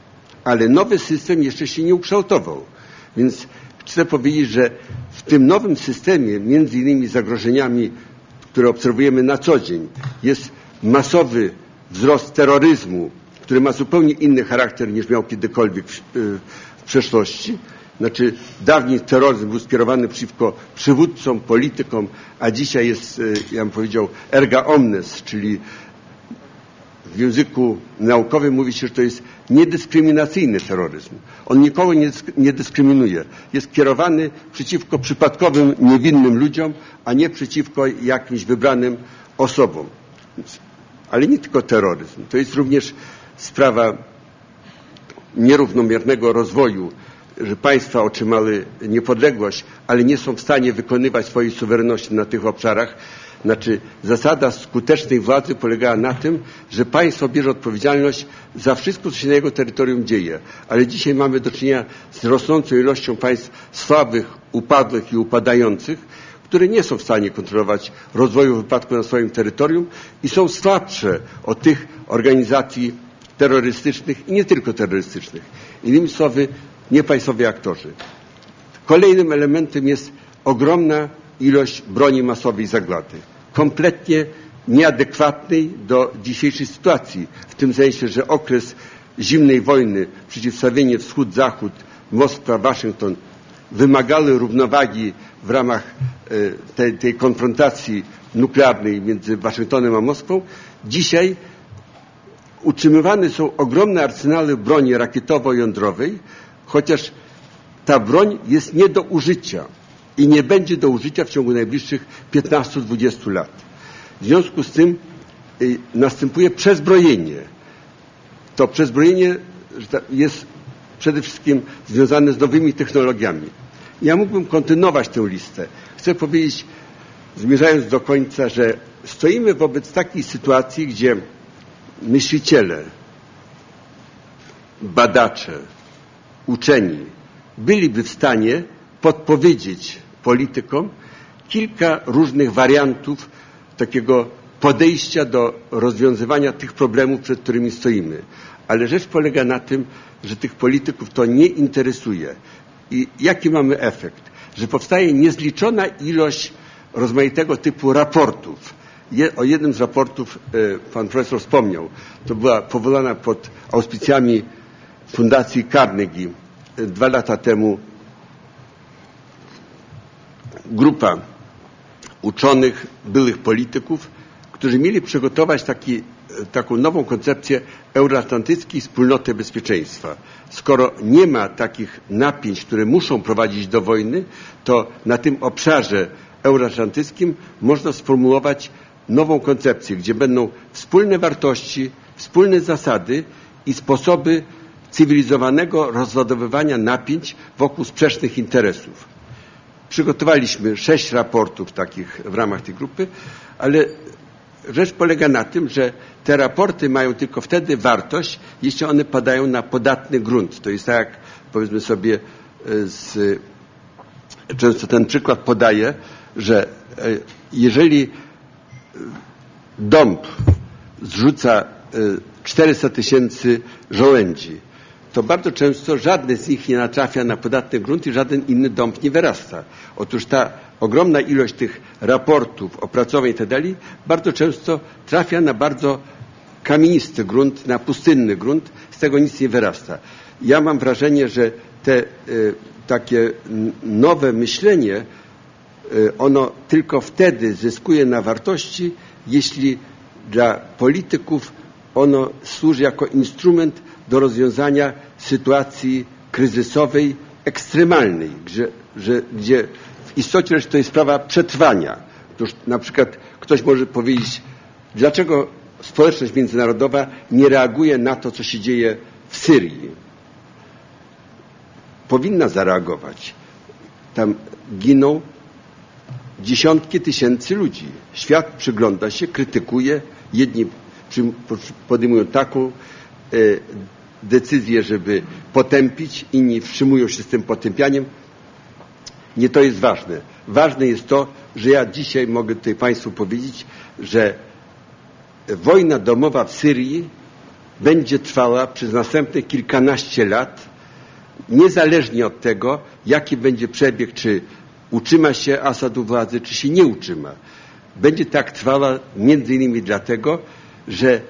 ale nowy system jeszcze się nie ukształtował. Więc chcę powiedzieć, że w tym nowym systemie, między innymi zagrożeniami, które obserwujemy na co dzień, jest masowy wzrost terroryzmu, który ma zupełnie inny charakter niż miał kiedykolwiek w, w przeszłości. Znaczy, dawniej terroryzm był skierowany przeciwko przywódcom, politykom, a dzisiaj jest, e, ja bym powiedział, erga omnes, czyli w języku naukowym mówi się, że to jest niedyskryminacyjny terroryzm. On nikogo nie, nie dyskryminuje. Jest kierowany przeciwko przypadkowym, niewinnym ludziom, a nie przeciwko jakimś wybranym osobom. Ale nie tylko terroryzm. To jest również sprawa nierównomiernego rozwoju, że państwa otrzymały niepodległość, ale nie są w stanie wykonywać swojej suwerenności na tych obszarach, znaczy zasada skutecznej władzy polegała na tym, że państwo bierze odpowiedzialność za wszystko, co się na jego terytorium dzieje. Ale dzisiaj mamy do czynienia z rosnącą ilością państw słabych, upadłych i upadających, które nie są w stanie kontrolować rozwoju wypadku na swoim terytorium i są słabsze od tych organizacji terrorystycznych i nie tylko terrorystycznych. Innymi słowy, niepaństwowi aktorzy. Kolejnym elementem jest ogromna ilość broni masowej zagłady. Kompletnie nieadekwatnej do dzisiejszej sytuacji, w tym sensie, że okres zimnej wojny, przeciwstawienie wschód-zachód, Moskwa, Waszyngton wymagały równowagi w ramach e, tej, tej konfrontacji nuklearnej między Waszyngtonem a Moskwą. Dzisiaj utrzymywane są ogromne arsenały broni rakietowo-jądrowej, chociaż ta broń jest nie do użycia i nie będzie do użycia w ciągu najbliższych 15-20 lat. W związku z tym y, następuje przezbrojenie. To przezbrojenie jest przede wszystkim związane z nowymi technologiami. Ja mógłbym kontynuować tę listę. Chcę powiedzieć, zmierzając do końca, że stoimy wobec takiej sytuacji, gdzie myśliciele, badacze, uczeni byliby w stanie podpowiedzieć politykom kilka różnych wariantów takiego podejścia do rozwiązywania tych problemów, przed którymi stoimy. Ale rzecz polega na tym, że tych polityków to nie interesuje. I jaki mamy efekt? Że powstaje niezliczona ilość rozmaitego typu raportów. Je, o jednym z raportów e, pan profesor wspomniał. To była powołana pod auspicjami Fundacji Carnegie e, dwa lata temu grupa uczonych, byłych polityków, którzy mieli przygotować taki, taką nową koncepcję euroatlantyckiej wspólnoty bezpieczeństwa. Skoro nie ma takich napięć, które muszą prowadzić do wojny, to na tym obszarze euroatlantyckim można sformułować nową koncepcję, gdzie będą wspólne wartości, wspólne zasady i sposoby cywilizowanego rozładowywania napięć wokół sprzecznych interesów. Przygotowaliśmy sześć raportów takich w ramach tej grupy, ale rzecz polega na tym, że te raporty mają tylko wtedy wartość, jeśli one padają na podatny grunt. To jest tak, jak powiedzmy sobie, e, z, często ten przykład podaję, że e, jeżeli dąb zrzuca 400 e, tysięcy żołędzi, to bardzo często żadne z nich nie natrafia na podatny grunt i żaden inny dąb nie wyrasta. Otóż ta ogromna ilość tych raportów, opracowań itd. Tak bardzo często trafia na bardzo kamienisty grunt, na pustynny grunt, z tego nic nie wyrasta. Ja mam wrażenie, że te y, takie nowe myślenie, y, ono tylko wtedy zyskuje na wartości, jeśli dla polityków ono służy jako instrument do rozwiązania sytuacji kryzysowej, ekstremalnej, gdzie, że, gdzie w istocie rzeczy to jest sprawa przetrwania. Otóż na przykład ktoś może powiedzieć, dlaczego społeczność międzynarodowa nie reaguje na to, co się dzieje w Syrii. Powinna zareagować. Tam giną dziesiątki tysięcy ludzi. Świat przygląda się, krytykuje. Jedni podejmują taką e, decyzję, żeby potępić, inni wstrzymują się z tym potępianiem. Nie to jest ważne. Ważne jest to, że ja dzisiaj mogę tutaj Państwu powiedzieć, że wojna domowa w Syrii będzie trwała przez następne kilkanaście lat, niezależnie od tego, jaki będzie przebieg, czy utrzyma się Asad u władzy, czy się nie utrzyma. Będzie tak trwała między innymi dlatego, że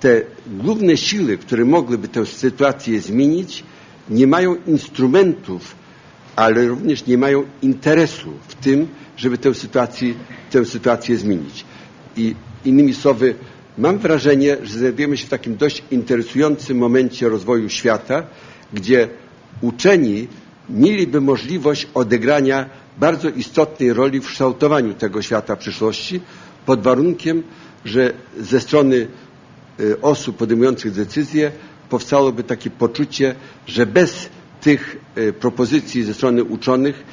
te główne siły, które mogłyby tę sytuację zmienić, nie mają instrumentów, ale również nie mają interesu w tym, żeby tę sytuację, tę sytuację zmienić. I innymi słowy, mam wrażenie, że znajdujemy się w takim dość interesującym momencie rozwoju świata, gdzie uczeni mieliby możliwość odegrania bardzo istotnej roli w kształtowaniu tego świata przyszłości pod warunkiem, że ze strony y, osób podejmujących decyzje powstałoby takie poczucie, że bez tych y, propozycji ze strony uczonych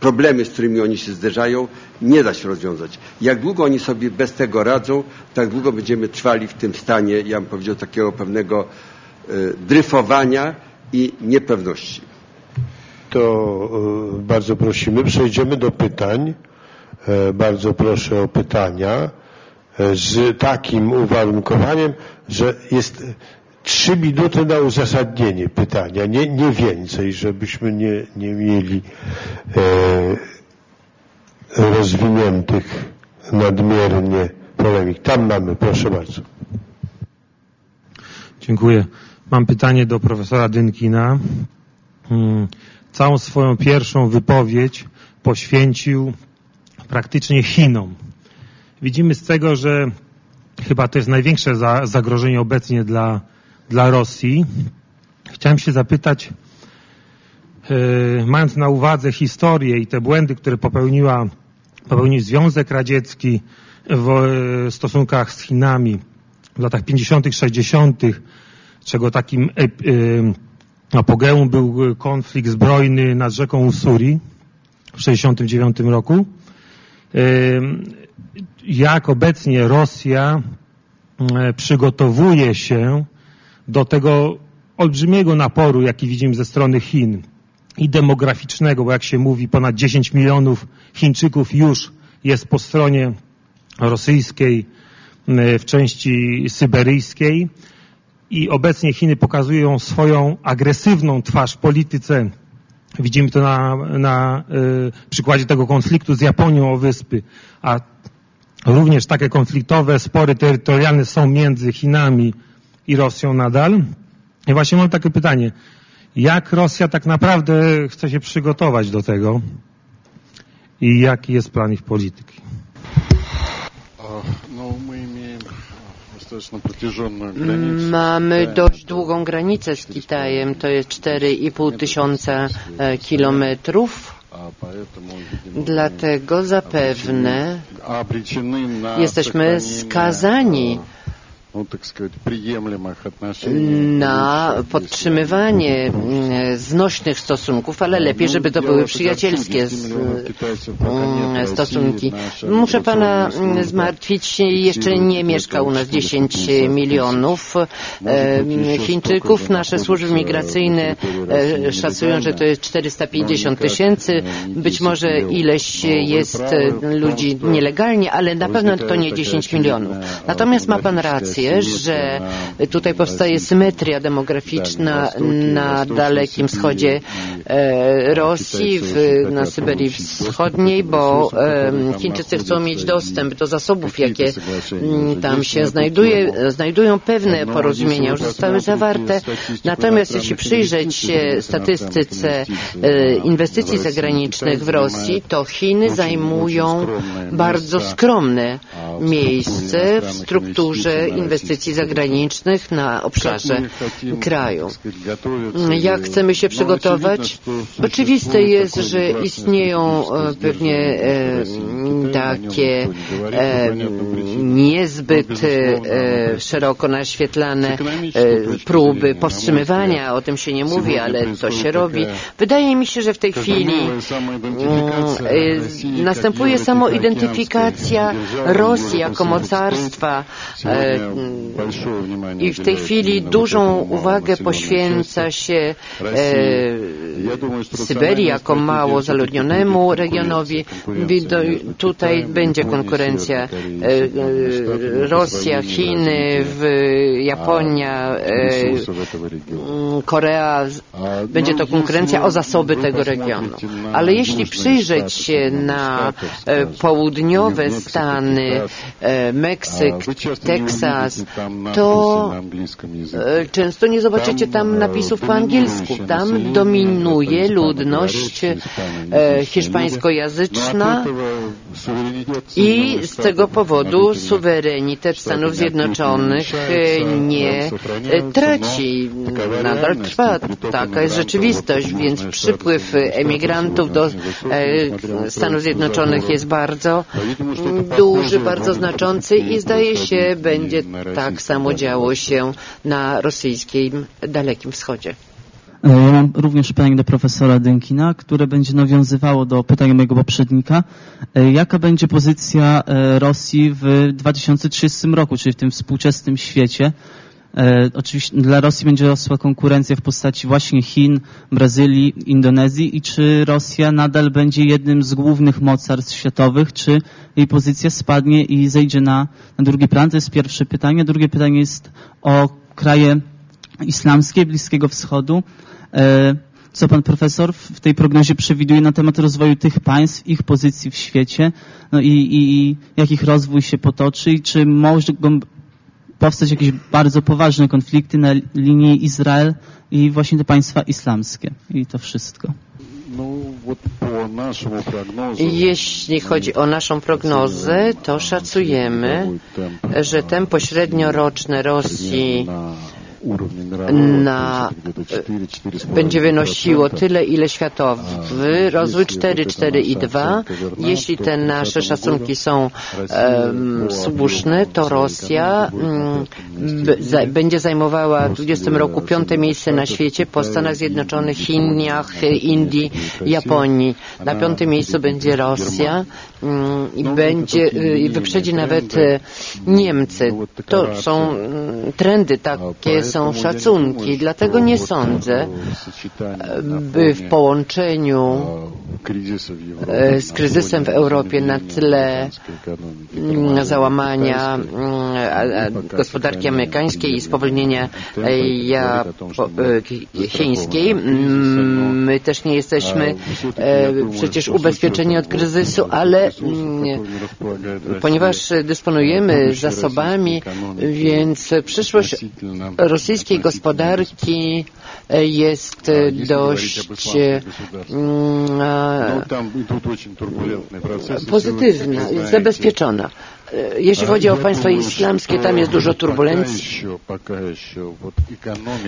problemy, z którymi oni się zderzają, nie da się rozwiązać. Jak długo oni sobie bez tego radzą, tak długo będziemy trwali w tym stanie, ja bym powiedział, takiego pewnego y, dryfowania i niepewności. To bardzo prosimy. Przejdziemy do pytań. E, bardzo proszę o pytania z takim uwarunkowaniem, że jest trzy minuty na uzasadnienie pytania, nie, nie więcej, żebyśmy nie, nie mieli e, rozwiniętych nadmiernie polemik. Tam mamy, proszę bardzo. Dziękuję. Mam pytanie do profesora Dynkina. Hmm, całą swoją pierwszą wypowiedź poświęcił praktycznie Chinom. Widzimy z tego, że chyba to jest największe zagrożenie obecnie dla, dla Rosji. Chciałem się zapytać, yy, mając na uwadze historię i te błędy, które popełniła, popełnił Związek Radziecki w e, stosunkach z Chinami w latach 50., 60., czego takim yy, apogeum był konflikt zbrojny nad rzeką Usuri w 69 roku jak obecnie Rosja e, przygotowuje się do tego olbrzymiego naporu, jaki widzimy ze strony Chin. i demograficznego, bo jak się mówi, ponad 10 milionów Chińczyków już jest po stronie rosyjskiej w części syberyjskiej i obecnie Chiny pokazują swoją agresywną twarz w polityce. Widzimy to na, na y, przykładzie tego konfliktu z Japonią o wyspy, a również takie konfliktowe spory terytorialne są między Chinami i Rosją nadal. I właśnie mam takie pytanie. Jak Rosja tak naprawdę chce się przygotować do tego i jaki jest plan ich polityki? No, Mamy dość długą granicę z Kitajem, to jest 4,5 tysiąca e, kilometrów. Dlatego zapewne jesteśmy skazani ну, так сказать, приемлемых отношений. Na podtrzymywanie mm, znośnych stosunków, ale lepiej, żeby to były przyjacielskie mm, stosunki. Muszę Pana mm, zmartwić, jeszcze nie mieszka u nas 10 milionów Chińczyków. Nasze służby migracyjne e, szacują, że to jest 450 tysięcy. Być może ileś jest ludzi nielegalnie, ale na pewno to nie 10 milionów. Natomiast ma Pan rację rację, że tutaj powstaje symetria demograficzna na Dalekim Wschodzie e, Rosji, na Syberii Wschodniej, bo Chińczycy chcą mieć dostęp do zasobów, jakie mm, tam się znajduje, znajdują. Pewne porozumienia już zostały zawarte. Natomiast jeśli przyjrzeć się statystyce e, inwestycji zagranicznych w Rosji, to Chiny zajmują bardzo skromne miejsce w strukturze inwestycji inwestycji zagranicznych na obszarze kraju. Jak chcemy się przygotować? Oczywiste jest, że istnieją e, pewnie e, takie e, niezbyt szeroko naświetlane próby powstrzymywania, o tym się nie mówi, ale to się robi. Wydaje mi się, że w tej chwili mm, następuje samoidentyfikacja Rosji jako mocarstwa i w tej chwili dużą uwagę poświęca się e, Syberii jako mało zaludnionemu regionowi. Tutaj będzie konkurencja e, e, Rosja, Chiny, Japonia, e, Korea. Będzie to konkurencja o zasoby tego regionu. Ale jeśli przyjrzeć się na południowe Stany, Meksyk, Teksas, to e, często nie zobaczycie tam napisów po angielsku. Tam dominuje ludność e, hiszpańskojęzyczna i z tego powodu suwerenitet Stanów Zjednoczonych e, nie traci. Nadal trwa. Taka jest rzeczywistość, więc przypływ emigrantów do Stanów Zjednoczonych jest bardzo duży, bardzo znaczący i zdaje się będzie tak samo działo się na rosyjskim Dalekim Wschodzie. E, ja mam również pytanie do profesora Dynkina, które będzie nawiązywało do pytania mojego poprzednika. E, jaka będzie pozycja e, Rosji w 2030 roku, czyli w tym współczesnym świecie? Oczywiście dla Rosji będzie rosła konkurencja w postaci właśnie Chin, Brazylii, Indonezji i czy Rosja nadal będzie jednym z głównych mocarstw światowych, czy jej pozycja spadnie i zejdzie na, na drugi plan? To jest pierwsze pytanie. Drugie pytanie jest o kraje islamskie Bliskiego Wschodu. E, co pan profesor w tej prognozie przewiduje na temat rozwoju tych państw, ich pozycji w świecie, no i, i, i jak ich rozwój się potoczy i czy mogą powstać jakieś bardzo poważne konflikty na linii Izrael i właśnie te państwa islamskie. I to wszystko. No, Jeśli chodzi o naszą prognozę, to szacujemy, że tempo średnioroczne Rosji na, będzie wynosiło tyle, ile światowy rozwój 4, 4 i 2. Jeśli te nasze szacunki są um, słuszne, to Rosja um, za, będzie zajmowała w 20 roku piąte miejsce na świecie po Stanach Zjednoczonych, Chinach, Indii, Japonii. Na piątym miejscu będzie Rosja um, i będzie i wyprzedzi nawet Niemcy. To są trendy takie są szacunki. Dlatego nie sądzę, by w połączeniu e, z kryzysem w Europie na tle mm, załamania mm, gospodarki amerykańskiej i spowolnienia chińskiej, mm, my też nie jesteśmy przecież ubezpieczeni od kryzysu, ale ponieważ dysponujemy zasobami, więc przyszłość rosyjskiej gospodarki jest dość pozytywna, zabezpieczona. Jeśli chodzi o państwa islamskie, tam jest dużo turbulencji.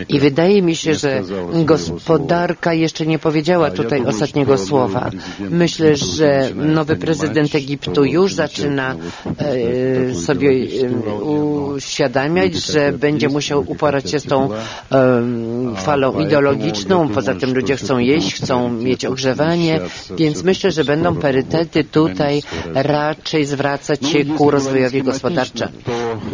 I wydaje mi się, że gospodarka jeszcze nie powiedziała tutaj ostatniego słowa. Myślę, że nowy prezydent Egiptu już zaczyna e, sobie e, uświadamiać, że będzie musiał uporać się z tą e, falą ideologiczną. Poza tym ludzie chcą jeść, chcą mieć ogrzewanie, więc myślę, że będą parytety tutaj raczej zwracać się ku rozwojowi gospodarczemu.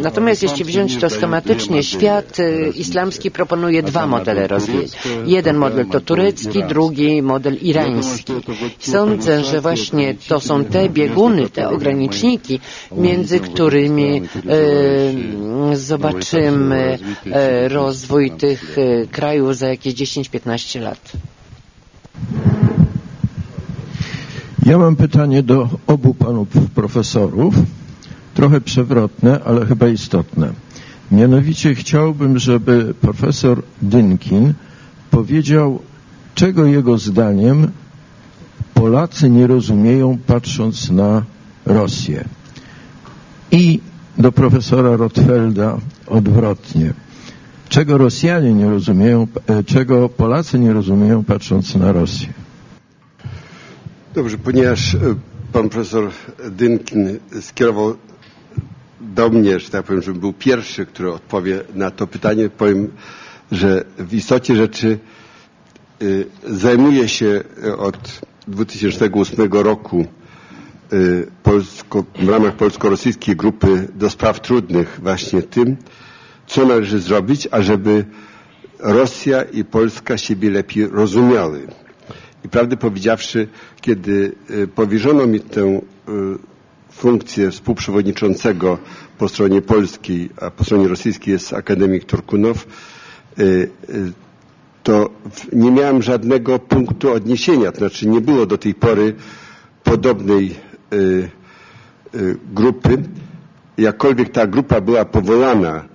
Natomiast jeśli wziąć to schematycznie, świat y, islamski proponuje dwa modele rozwoju. Jeden model to turecki, drugi model irański. Sądzę, że właśnie to są te bieguny, te ograniczniki, między którymi e, zobaczymy e, rozwój tych krajów za jakieś 10-15 lat. Ja mam pytanie do obu panów profesorów trochę przewrotne, ale chyba istotne. Mianowicie chciałbym, żeby profesor Dynkin powiedział, czego jego zdaniem Polacy nie rozumieją patrząc na Rosję. I do profesora Rotfelda odwrotnie. Czego Rosjanie nie rozumieją, e, czego Polacy nie rozumieją patrząc na Rosję. Dobrze, ponieważ e, pan profesor Dynkin skierował do mnie, że tak powiem, żebym był pierwszy, który odpowie na to pytanie, powiem, że w istocie rzeczy y, zajmuję się od 2008 roku y, Polsko, w ramach polsko-rosyjskiej grupy do spraw trudnych właśnie tym, co należy zrobić, ażeby Rosja i Polska siebie lepiej rozumiały. I prawdę powiedziawszy, kiedy y, powierzono mi tę funkcję współprzewodniczącego po stronie polskiej, a po stronie rosyjskiej jest akademik Turkunow, y, y, to nie miałem żadnego punktu odniesienia, to znaczy nie było do tej pory podobnej y, grupy. Jakkolwiek ta grupa była powołana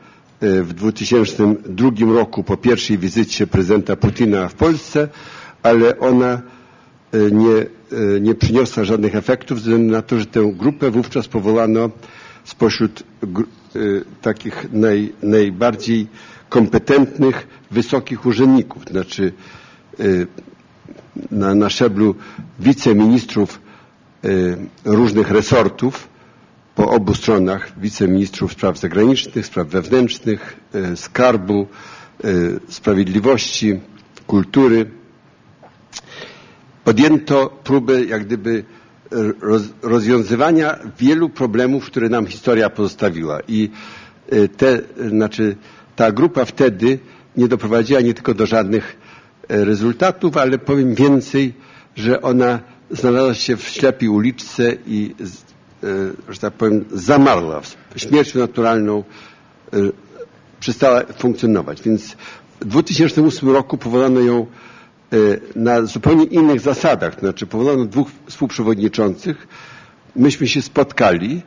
w 2002 roku po pierwszej wizycie prezydenta Putina w Polsce, ale ona nie nie przyniosła żadnych efektów, ze względu na to, że tę grupę wówczas powołano spośród e, takich naj, najbardziej kompetentnych, wysokich urzędników, znaczy e, na, na szczeblu wiceministrów różnych resortów po obu stronach, wiceministrów spraw zagranicznych, spraw wewnętrznych, skarbu, sprawiedliwości, kultury, podjęto próbę jak gdyby rozwiązywania wielu problemów, które nam historia pozostawiła. I e, te, znaczy, ta grupa wtedy nie doprowadziła nie tylko do żadnych e, rezultatów, ale powiem więcej, że ona znalazła się w ślepej uliczce i, e, że tak powiem, zamarła. Śmiercią naturalną przestała funkcjonować. Więc w 2008 roku powołano ją E, na zupełnie innych zasadach. Znaczy powołano dwóch współprzewodniczących, myśmy się spotkali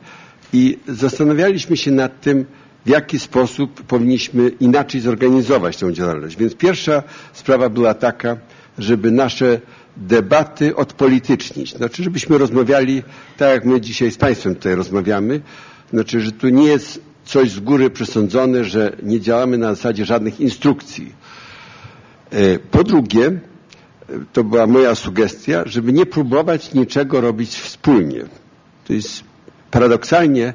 i zastanawialiśmy się nad tym, w jaki sposób powinniśmy inaczej zorganizować tę działalność. Więc pierwsza sprawa była taka, żeby nasze debaty odpolitycznić. Znaczy, żebyśmy rozmawiali tak, jak my dzisiaj z Państwem tutaj rozmawiamy. Znaczy, że tu nie jest coś z góry przesądzone, że nie działamy na zasadzie żadnych instrukcji. E, po drugie, to była moja sugestia, żeby nie próbować niczego robić wspólnie. To jest paradoksalnie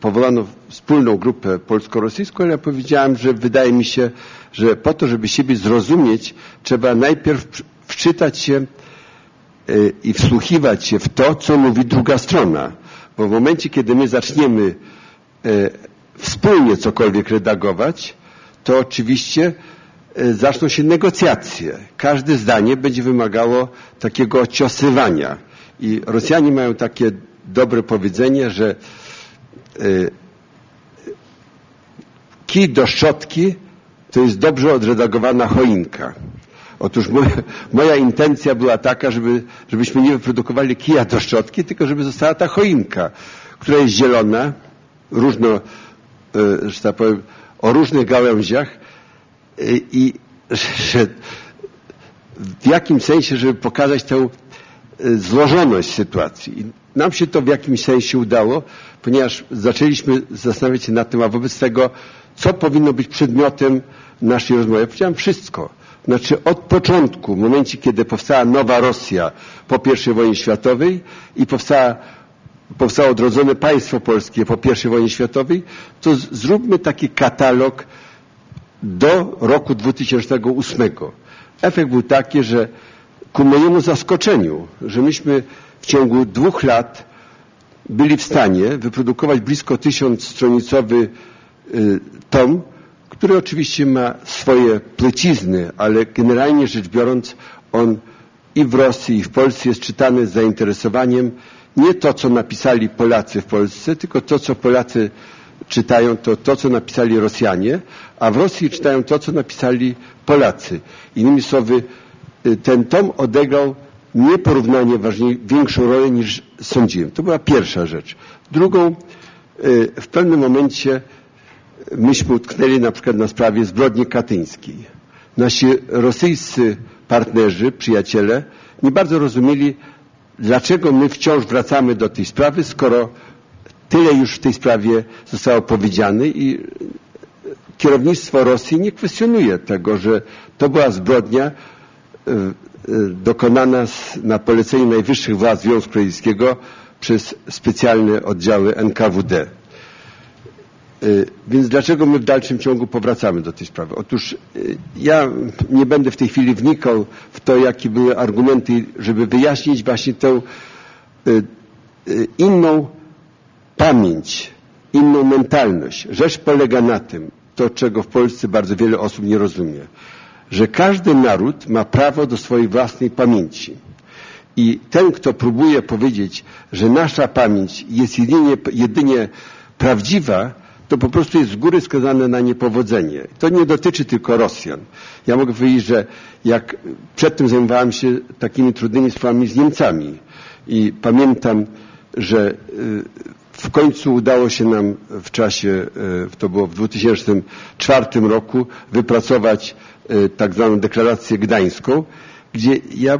powołano wspólną grupę polsko-rosyjską, ale ja powiedziałem, że wydaje mi się, że po to, żeby siebie zrozumieć, trzeba najpierw wczytać się e, i wsłuchiwać się w to, co mówi druga strona. Bo w momencie, kiedy my zaczniemy e, wspólnie cokolwiek redagować, to oczywiście e, zaczną się negocjacje. Każde zdanie będzie wymagało takiego ociosywania. I Rosjanie mają takie dobre powiedzenie, że e, kij do szczotki to jest dobrze odredagowana choinka. Otóż moja, moja, intencja była taka, żeby, żebyśmy nie wyprodukowali kija do szczotki, tylko żeby została ta choinka, która jest zielona, różno, e, że tak powiem, o różnych gałęziach i że w jakim sensie, żeby pokazać tę e, złożoność sytuacji. Nam się to w jakimś sensie udało, ponieważ zaczęliśmy zastanawiać się nad tym, a wobec tego, co powinno być przedmiotem naszej rozmowy. Ja powiedziałem wszystko. Znaczy od początku, w momencie, kiedy powstała nowa Rosja po I wojnie światowej i powstała, powstało odrodzone państwo polskie po I wojnie światowej, to zróbmy taki katalog do roku 2008. Efekt był taki, że ku mojemu zaskoczeniu, że myśmy w ciągu dwóch lat byli w stanie wyprodukować blisko tysiąc stronicowy y, tom, który oczywiście ma swoje plecizny, ale generalnie rzecz biorąc on i w Rosji, i w Polsce jest czytany z zainteresowaniem nie to, co napisali Polacy w Polsce, tylko to, co Polacy czytają, to to, co napisali Rosjanie, a w Rosji czytają to, co napisali Polacy. Innymi słowy, y, ten tom odegrał nieporównanie ważniej, większą rolę niż sądziłem. To była pierwsza rzecz. Drugą, y, w pewnym momencie myśmy utknęli na przykład na sprawie zbrodni katyńskiej. Nasi rosyjscy partnerzy, przyjaciele nie bardzo rozumieli, dlaczego my wciąż wracamy do tej sprawy, skoro tyle już w tej sprawie zostało powiedziane i kierownictwo Rosji nie kwestionuje tego, że to była zbrodnia e, e, dokonana na polecenie najwyższych władz Związku Radzieckiego przez specjalne oddziały NKWD. Y, więc dlaczego my w dalszym ciągu powracamy do tej sprawy? Otóż ja nie będę w tej chwili wnikał w to, jakie były argumenty, żeby wyjaśnić właśnie tę inną pamięć, inną mentalność. Rzecz polega na tym, to czego w Polsce bardzo wiele osób nie rozumie, że każdy naród ma prawo do swojej własnej pamięci. I ten, kto próbuje powiedzieć, że nasza pamięć jest jedynie, jedynie prawdziwa, to po prostu jest z góry skazane na niepowodzenie. To nie dotyczy tylko Rosjan. Ja mogę powiedzieć, że jak przedtem zajmowałem się takimi trudnymi sprawami z Niemcami i pamiętam, że y, w końcu udało się nam w czasie, y, to było w 2004 roku, wypracować y, tak zwaną deklarację gdańską, gdzie ja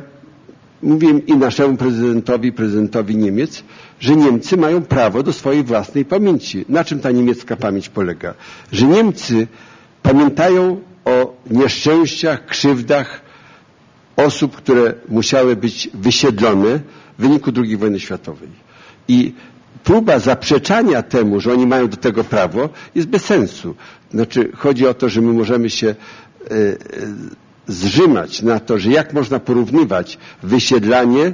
mówiłem i naszemu prezydentowi, prezydentowi Niemiec, że Niemcy mają prawo do swojej własnej pamięci. Na czym ta niemiecka pamięć polega? Że Niemcy pamiętają o nieszczęściach, krzywdach osób, które musiały być wysiedlone w wyniku II wojny światowej. I próba zaprzeczania temu, że oni mają do tego prawo, jest bez sensu. Znaczy, chodzi o to, że my możemy się e, e, zrzymać na to, że jak można porównywać wysiedlanie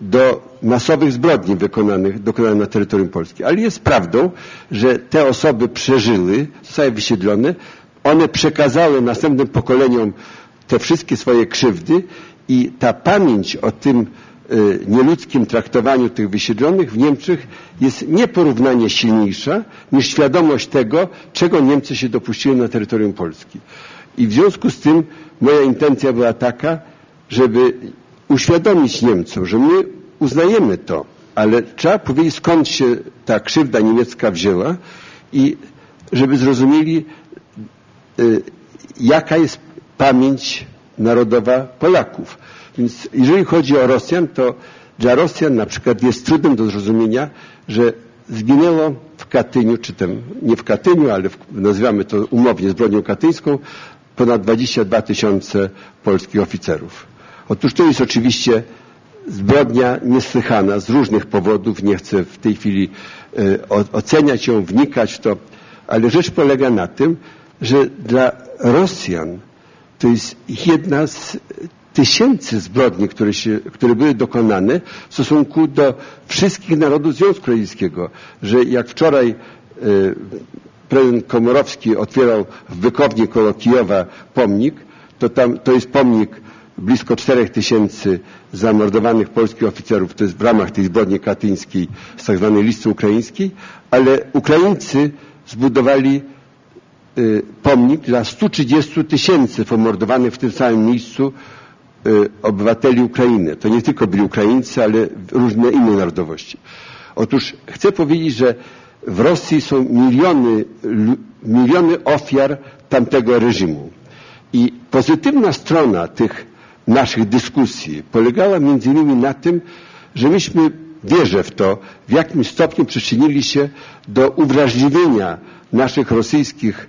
do masowych zbrodni wykonanych, dokonanych na terytorium Polski. Ale jest prawdą, że te osoby przeżyły, zostały wysiedlone, one przekazały następnym pokoleniom te wszystkie swoje krzywdy i ta pamięć o tym nieludzkim traktowaniu tych wysiedlonych w Niemczech jest nieporównanie silniejsza niż świadomość tego, czego Niemcy się dopuściły na terytorium Polski. I w związku z tym moja intencja była taka, żeby uświadomić Niemcom, że my uznajemy to, ale trzeba powiedzieć skąd się ta krzywda niemiecka wzięła i żeby zrozumieli y, jaka jest pamięć narodowa Polaków. Więc jeżeli chodzi o Rosjan, to dla Rosjan na przykład jest trudnym do zrozumienia, że zginęło w Katyniu, czy tam nie w Katyniu, ale w, nazywamy to umownie zbrodnią katyńską, ponad 22 tysiące polskich oficerów. Otóż to jest oczywiście zbrodnia niesłychana z różnych powodów. Nie chcę w tej chwili e, oceniać ją, wnikać w to, ale rzecz polega na tym, że dla Rosjan to jest jedna z tysięcy zbrodni, które, się, które były dokonane w stosunku do wszystkich narodów Związku Radzieckiego. Że jak wczoraj e, prezydent Komorowski otwierał w Wykowni koło Kijowa pomnik, to tam to jest pomnik blisko 4 tysięcy zamordowanych polskich oficerów, to jest w ramach tej zbrodni katyńskiej z tak zwanej listy ukraińskiej, ale Ukraińcy zbudowali y, pomnik dla 130 tysięcy pomordowanych w tym samym miejscu y, obywateli Ukrainy. To nie tylko byli Ukraińcy, ale różne inne narodowości. Otóż chcę powiedzieć, że w Rosji są miliony, miliony ofiar tamtego reżimu. I pozytywna strona tych naszych dyskusji polegała między innymi na tym, że myśmy, wierzę w to, w jakim stopniu przyczynili się do uwrażliwienia naszych rosyjskich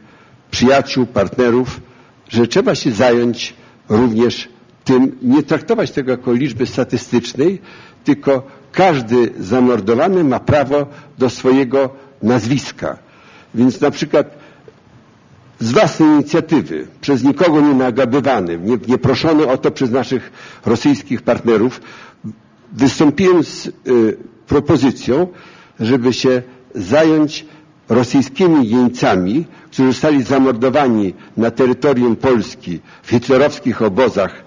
przyjaciół, partnerów, że trzeba się zająć również tym, nie traktować tego jako liczby statystycznej, tylko każdy zamordowany ma prawo do swojego nazwiska. Więc na przykład z własnej inicjatywy, przez nikogo nie nagabywany, nie, nie proszony o to przez naszych rosyjskich partnerów, wystąpiłem z y, propozycją, żeby się zająć rosyjskimi jeńcami, którzy zostali zamordowani na terytorium Polski w hitlerowskich obozach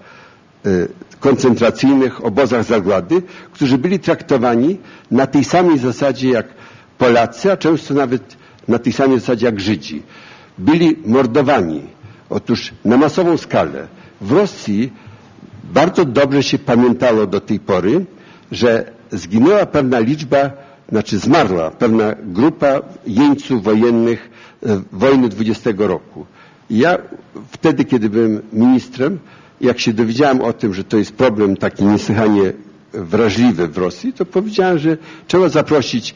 koncentracyjnych, obozach zagłady, którzy byli traktowani na tej samej zasadzie jak Polacy, a często nawet na tej samej zasadzie jak Żydzi byli mordowani. Otóż na masową skalę. W Rosji bardzo dobrze się pamiętało do tej pory, że zginęła pewna liczba, znaczy zmarła pewna grupa jeńców wojennych e, wojny 20 roku. Ja wtedy, kiedy byłem ministrem, jak się dowiedziałem o tym, że to jest problem taki niesłychanie wrażliwy w Rosji, to powiedziałem, że trzeba zaprosić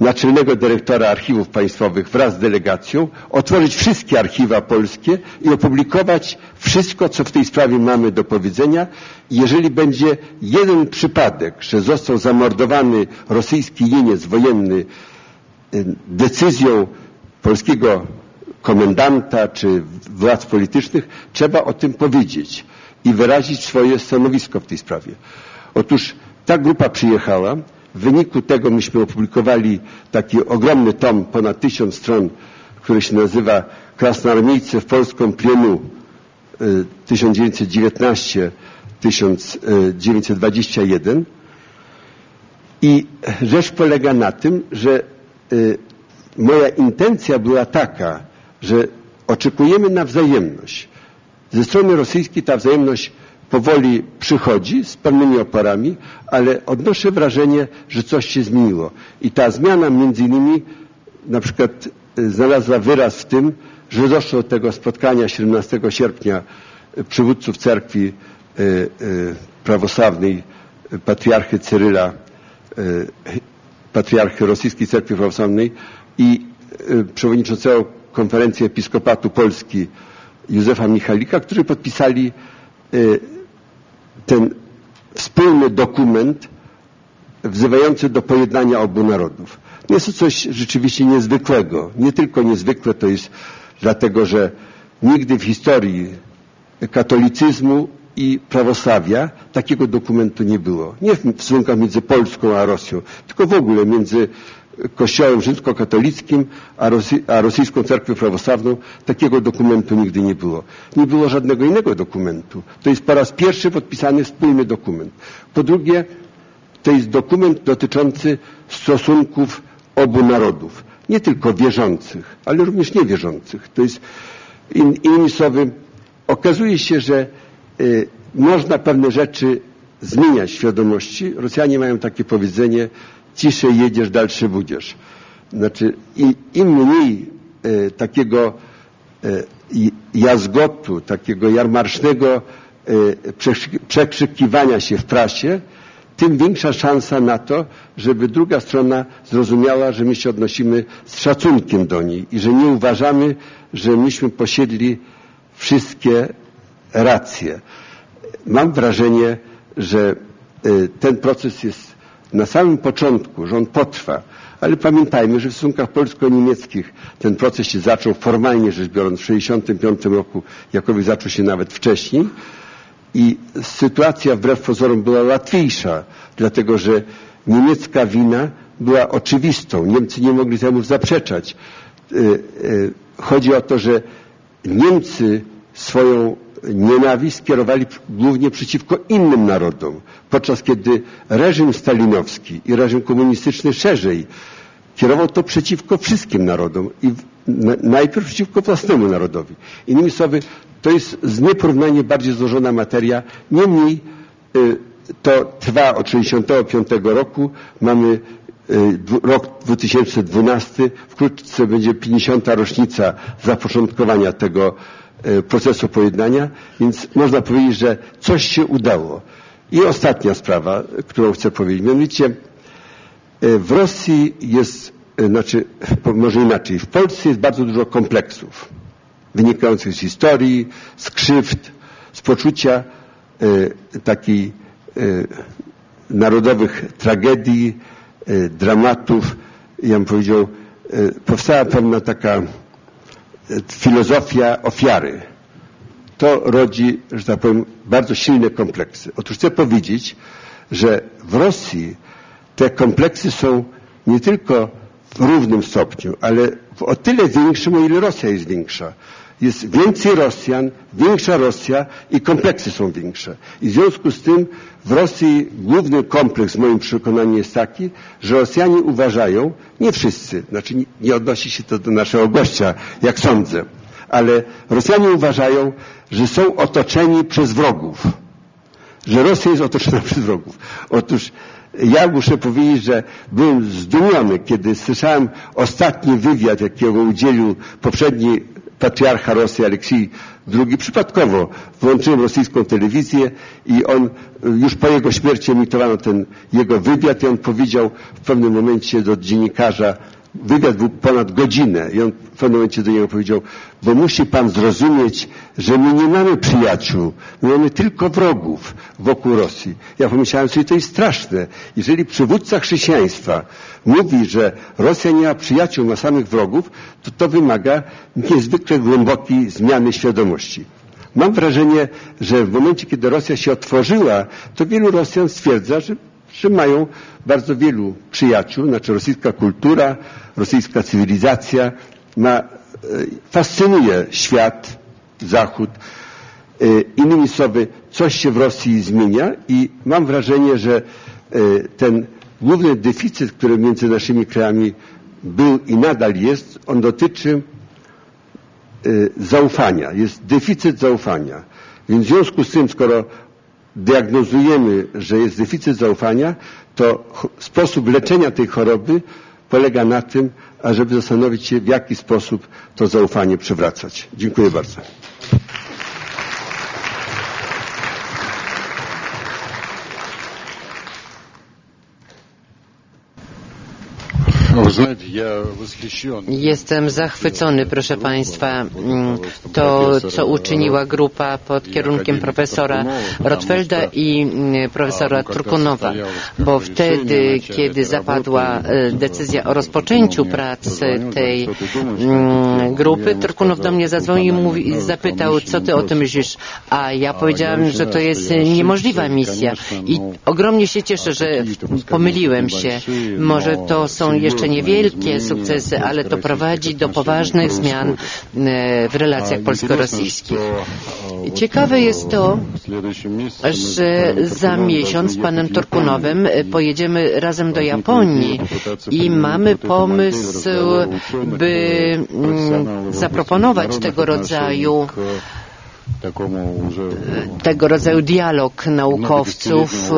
naczelnego dyrektora archiwów państwowych wraz z delegacją, otworzyć wszystkie archiwa polskie i opublikować wszystko, co w tej sprawie mamy do powiedzenia. Jeżeli będzie jeden przypadek, że został zamordowany rosyjski jeniec wojenny decyzją polskiego komendanta czy władz politycznych, trzeba o tym powiedzieć i wyrazić swoje stanowisko w tej sprawie. Otóż ta grupa przyjechała, w wyniku tego myśmy opublikowali taki ogromny tom, ponad tysiąc stron, który się nazywa Krasnoarmiejcy w polską plionu 1919-1921 i rzecz polega na tym, że y, moja intencja była taka, że oczekujemy na wzajemność. Ze strony rosyjskiej ta wzajemność powoli przychodzi z pewnymi oporami, ale odnoszę wrażenie, że coś się zmieniło. I ta zmiana między innymi na przykład e, znalazła wyraz w tym, że doszło do tego spotkania 17 sierpnia przywódców cerkwi e, e, prawosławnej patriarchy Cyryla, patriarchy rosyjskiej cerkwi prawosławnej i przewodniczącego konferencji episkopatu Polski Józefa Michalika, którzy podpisali ten wspólny dokument wzywający do pojednania obu narodów. Jest to coś rzeczywiście niezwykłego. Nie tylko niezwykłe to jest dlatego, że nigdy w historii katolicyzmu i prawosławia takiego dokumentu nie było. Nie w stosunkach między Polską a Rosją, tylko w ogóle między Kościołem rzymskokatolickim, a, Rosy, a rosyjską cerkwią prawosławną takiego dokumentu nigdy nie było. Nie było żadnego innego dokumentu. To jest po raz pierwszy podpisany wspólny dokument. Po drugie, to jest dokument dotyczący stosunków obu narodów. Nie tylko wierzących, ale również niewierzących. To jest, in, innymi słowy, okazuje się, że y, można pewne rzeczy zmieniać w świadomości. Rosjanie mają takie powiedzenie, ciszej jedziesz, dalszy budziesz. Znaczy im, mniej e, takiego e, jazgotu, takiego jarmarcznego e, przekrzykiwania się w prasie, tym większa szansa na to, żeby druga strona zrozumiała, że my się odnosimy z szacunkiem do niej i że nie uważamy, że myśmy posiedli wszystkie racje. Mam wrażenie, że e, ten proces jest na samym początku, że on potrwa, ale pamiętajmy, że w stosunkach polsko-niemieckich ten proces się zaczął formalnie rzecz biorąc w 1965 roku, jakoby zaczął się nawet wcześniej i sytuacja wbrew pozorom była łatwiejsza, dlatego że niemiecka wina była oczywistą. Niemcy nie mogli temu zaprzeczać. chodzi o to, że Niemcy swoją nienawiść skierowali głównie przeciwko innym narodom, podczas kiedy reżim stalinowski i reżim komunistyczny szerzej kierował to przeciwko wszystkim narodom i najpierw przeciwko własnemu narodowi. Innymi słowy, to jest z nieporównanie bardziej złożona materia. Niemniej to trwa od 1965 roku. Mamy rok 2012. Wkrótce będzie 50. rocznica zapoczątkowania tego procesu pojednania, więc można powiedzieć, że coś się udało. I ostatnia sprawa, którą chcę powiedzieć, mianowicie w Rosji jest, znaczy może inaczej, w Polsce jest bardzo dużo kompleksów wynikających z historii, z krzywd, z poczucia takiej narodowych tragedii, dramatów. Ja bym powiedział, powstała pewna taka filozofia ofiary. To rodzi, że tak powiem, bardzo silne kompleksy. Otóż chcę powiedzieć, że w Rosji te kompleksy są nie tylko w równym stopniu, ale w o tyle większym, o ile Rosja jest większa. Jest więcej Rosjan, większa Rosja i kompleksy są większe. I w związku z tym w Rosji główny kompleks w moim przekonaniu jest taki, że Rosjanie uważają, nie wszyscy, znaczy nie, odnosi się to do naszego gościa, jak sądzę, ale Rosjanie uważają, że są otoczeni przez wrogów. Że Rosja jest otoczona przez wrogów. Otóż ja muszę powiedzieć, że byłem zdumiony, kiedy słyszałem ostatni wywiad, jakiego udzielił poprzedni patriarcha Rosji Aleksiej II. Przypadkowo włączyłem rosyjską telewizję i on, już po jego śmierci emitowano ten jego wywiad i on powiedział w pewnym momencie do dziennikarza, wywiad był ponad godzinę i on w pewnym momencie do niego powiedział, bo musi pan zrozumieć, że my nie mamy przyjaciół, my mamy tylko wrogów wokół Rosji. Ja pomyślałem sobie, to jest straszne. Jeżeli przywódca chrześcijaństwa mówi, że Rosja nie ma przyjaciół, ma samych wrogów, to to wymaga niezwykle głębokiej zmiany świadomości. Mam wrażenie, że w momencie, kiedy Rosja się otworzyła, to wielu Rosjan stwierdza, że, że mają bardzo wielu przyjaciół, znaczy rosyjska kultura, rosyjska cywilizacja ma, fascynuje świat, Zachód. Innymi słowy, coś się w Rosji zmienia i mam wrażenie, że ten główny deficyt, który między naszymi krajami był i nadal jest, on dotyczy zaufania. Jest deficyt zaufania. Więc w związku z tym, skoro diagnozujemy, że jest deficyt zaufania, to sposób leczenia tej choroby polega na tym, ażeby zastanowić się, w jaki sposób to zaufanie przywracać. Dziękuję bardzo. Jestem zachwycony, proszę Państwa, mm, to, co uczyniła grupa pod kierunkiem profesora Rotfelda i mm, profesora Turkunowa, bo wtedy, kiedy zapadła e, decyzja o rozpoczęciu pracy tej mm, grupy, Turkunow do mnie zadzwonił i zapytał, co ty o tym myślisz, a ja powiedziałem, że to jest niemożliwa misja. I ogromnie się cieszę, że pomyliłem się. Może to są jeszcze niewielkie sukcesy, ale to prowadzi do poważnych zmian e, w relacjach polsko-rosyjskich. Ciekawe jest to, że za miesiąc z panem Torkunowem pojedziemy razem do Japonii i mamy pomysł, by mm, zaproponować tego rodzaju tego rodzaju dialog naukowców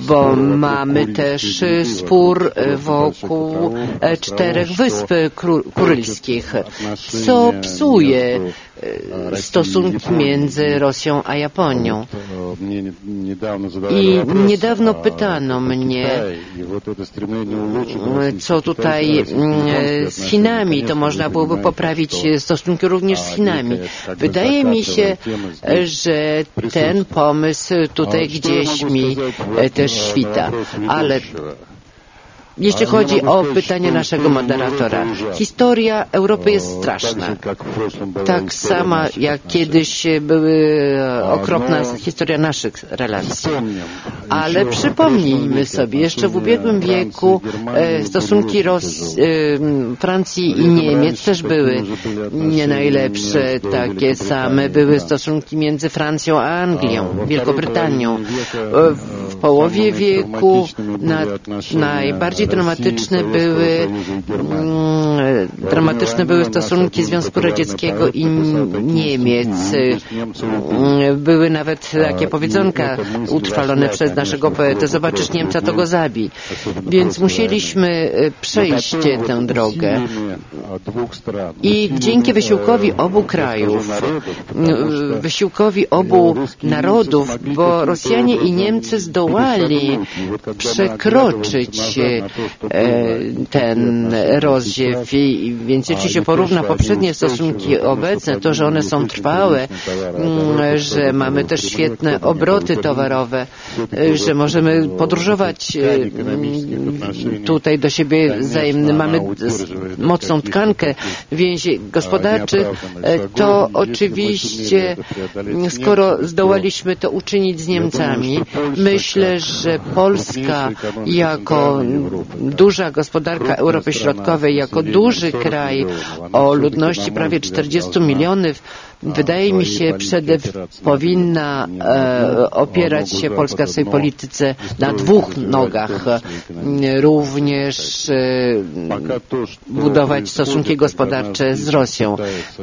bo mamy też spór wokół czterech wysp kurylskich, co psuje stosunki między Rosją a Japonią. I niedawno pytano mnie, co tutaj z Chinami, to można byłoby poprawić stosunki również z Chinami. Wydaje mi się, że ten pomysł tutaj gdzieś mi też świta, ale jeśli chodzi o pytanie naszego moderatora. Historia Europy jest straszna. Tak sama jak kiedyś były okropna historia naszych relacji. Ale przypomnijmy sobie, jeszcze w ubiegłym wieku e, stosunki Ros e, Francji i Niemiec też były nie najlepsze. Takie same były stosunki między Francją a Anglią, Wielką Brytanią. W połowie wieku na, najbardziej dramatyczne były mm, dramatyczne były stosunki Związku Radzieckiego i Niemiec. Mm, były nawet takie powiedzonka utrwalone przez naszego poetę. Zobaczysz Niemca, to go zabij. Więc musieliśmy e, przejść tę drogę. I dzięki wysiłkowi obu krajów, wysiłkowi obu narodów, bo Rosjanie i Niemcy zdołali przekroczyć e, ten rozdziew. Więc jeśli się porówna poprzednie stosunki obecne, to, że one są trwałe, mm, że mamy też świetne obroty towarowe, że możemy podróżować e, tutaj do siebie wzajemnie, mamy mocną tkankę więzi gospodarczych, to oczywiście skoro zdołaliśmy to uczynić z Niemcami, myślę, że Polska jako duża gospodarka Europy Środkowej, jako duży kraj o ludności prawie 40 milionów, wydaje mi się, przede powinna e, opierać się Polska w swojej polityce na dwóch nogach. Również e, budować stosunki gospodarcze z Rosją.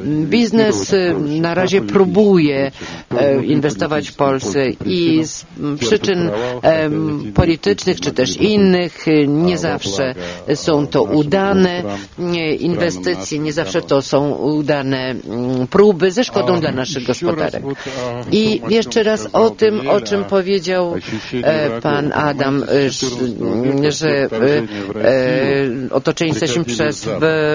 Biznes e, na razie próbuje e, inwestować w Polsce i z przyczyn politycznych czy też innych e, nie zawsze są to udane inwestycje, nie zawsze to są udane mm, próby. Zresztą szkodą dla naszych gospodarek. I jeszcze raz o tym, o czym powiedział e, pan Adam, e, że e, otoczeni jesteśmy przez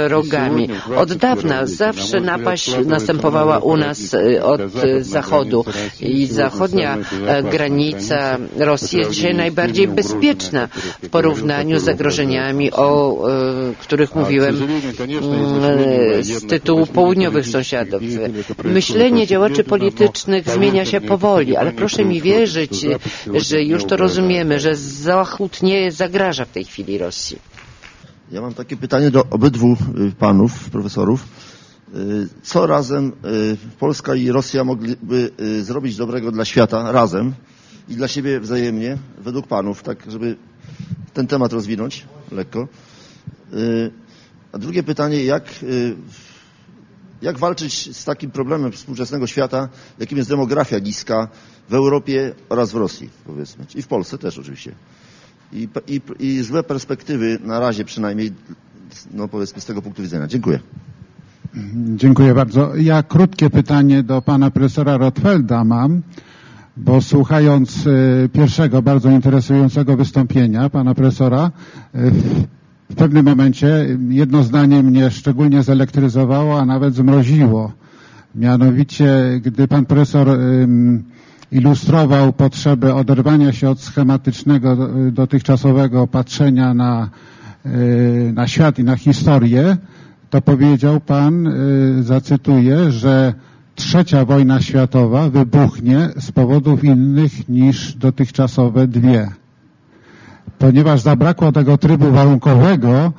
wrogami. Od dawna zawsze napaść następowała u nas od zachodu i zachodnia granica Rosji jest dzisiaj najbardziej bezpieczna w porównaniu z zagrożeniami, o których mówiłem z tytułu południowych sąsiadów. Myślenie działaczy politycznych zmienia się powoli, ale proszę mi wierzyć, że już to rozumiemy, że Zachód nie zagraża w tej chwili Rosji. Ja mam takie pytanie do obydwu y, panów, profesorów. Y, co razem y, Polska i Rosja mogliby zrobić dobrego dla świata razem i dla siebie wzajemnie, według panów, tak żeby ten temat rozwinąć lekko. A drugie pytanie, jak jak walczyć z takim problemem współczesnego świata, jakim jest demografia niska w Europie oraz w Rosji, powiedzmy, i w Polsce też oczywiście. I, i, i złe perspektywy na razie przynajmniej, no powiedzmy z tego punktu widzenia. Dziękuję. Dziękuję bardzo. Ja krótkie pytanie do pana profesora Rotfelda mam, bo słuchając e, pierwszego bardzo interesującego wystąpienia pana profesora, e, w pewnym momencie jedno zdanie mnie szczególnie zelektryzowało, a nawet zmroziło. Mianowicie, gdy pan profesor ilustrował potrzebę oderwania się od schematycznego dotychczasowego patrzenia na, y, na świat i na historię, to powiedział pan, y, zacytuję, że trzecia wojna światowa wybuchnie z powodów innych niż dotychczasowe dwie ponieważ zabrakło tego trybu warunkowego,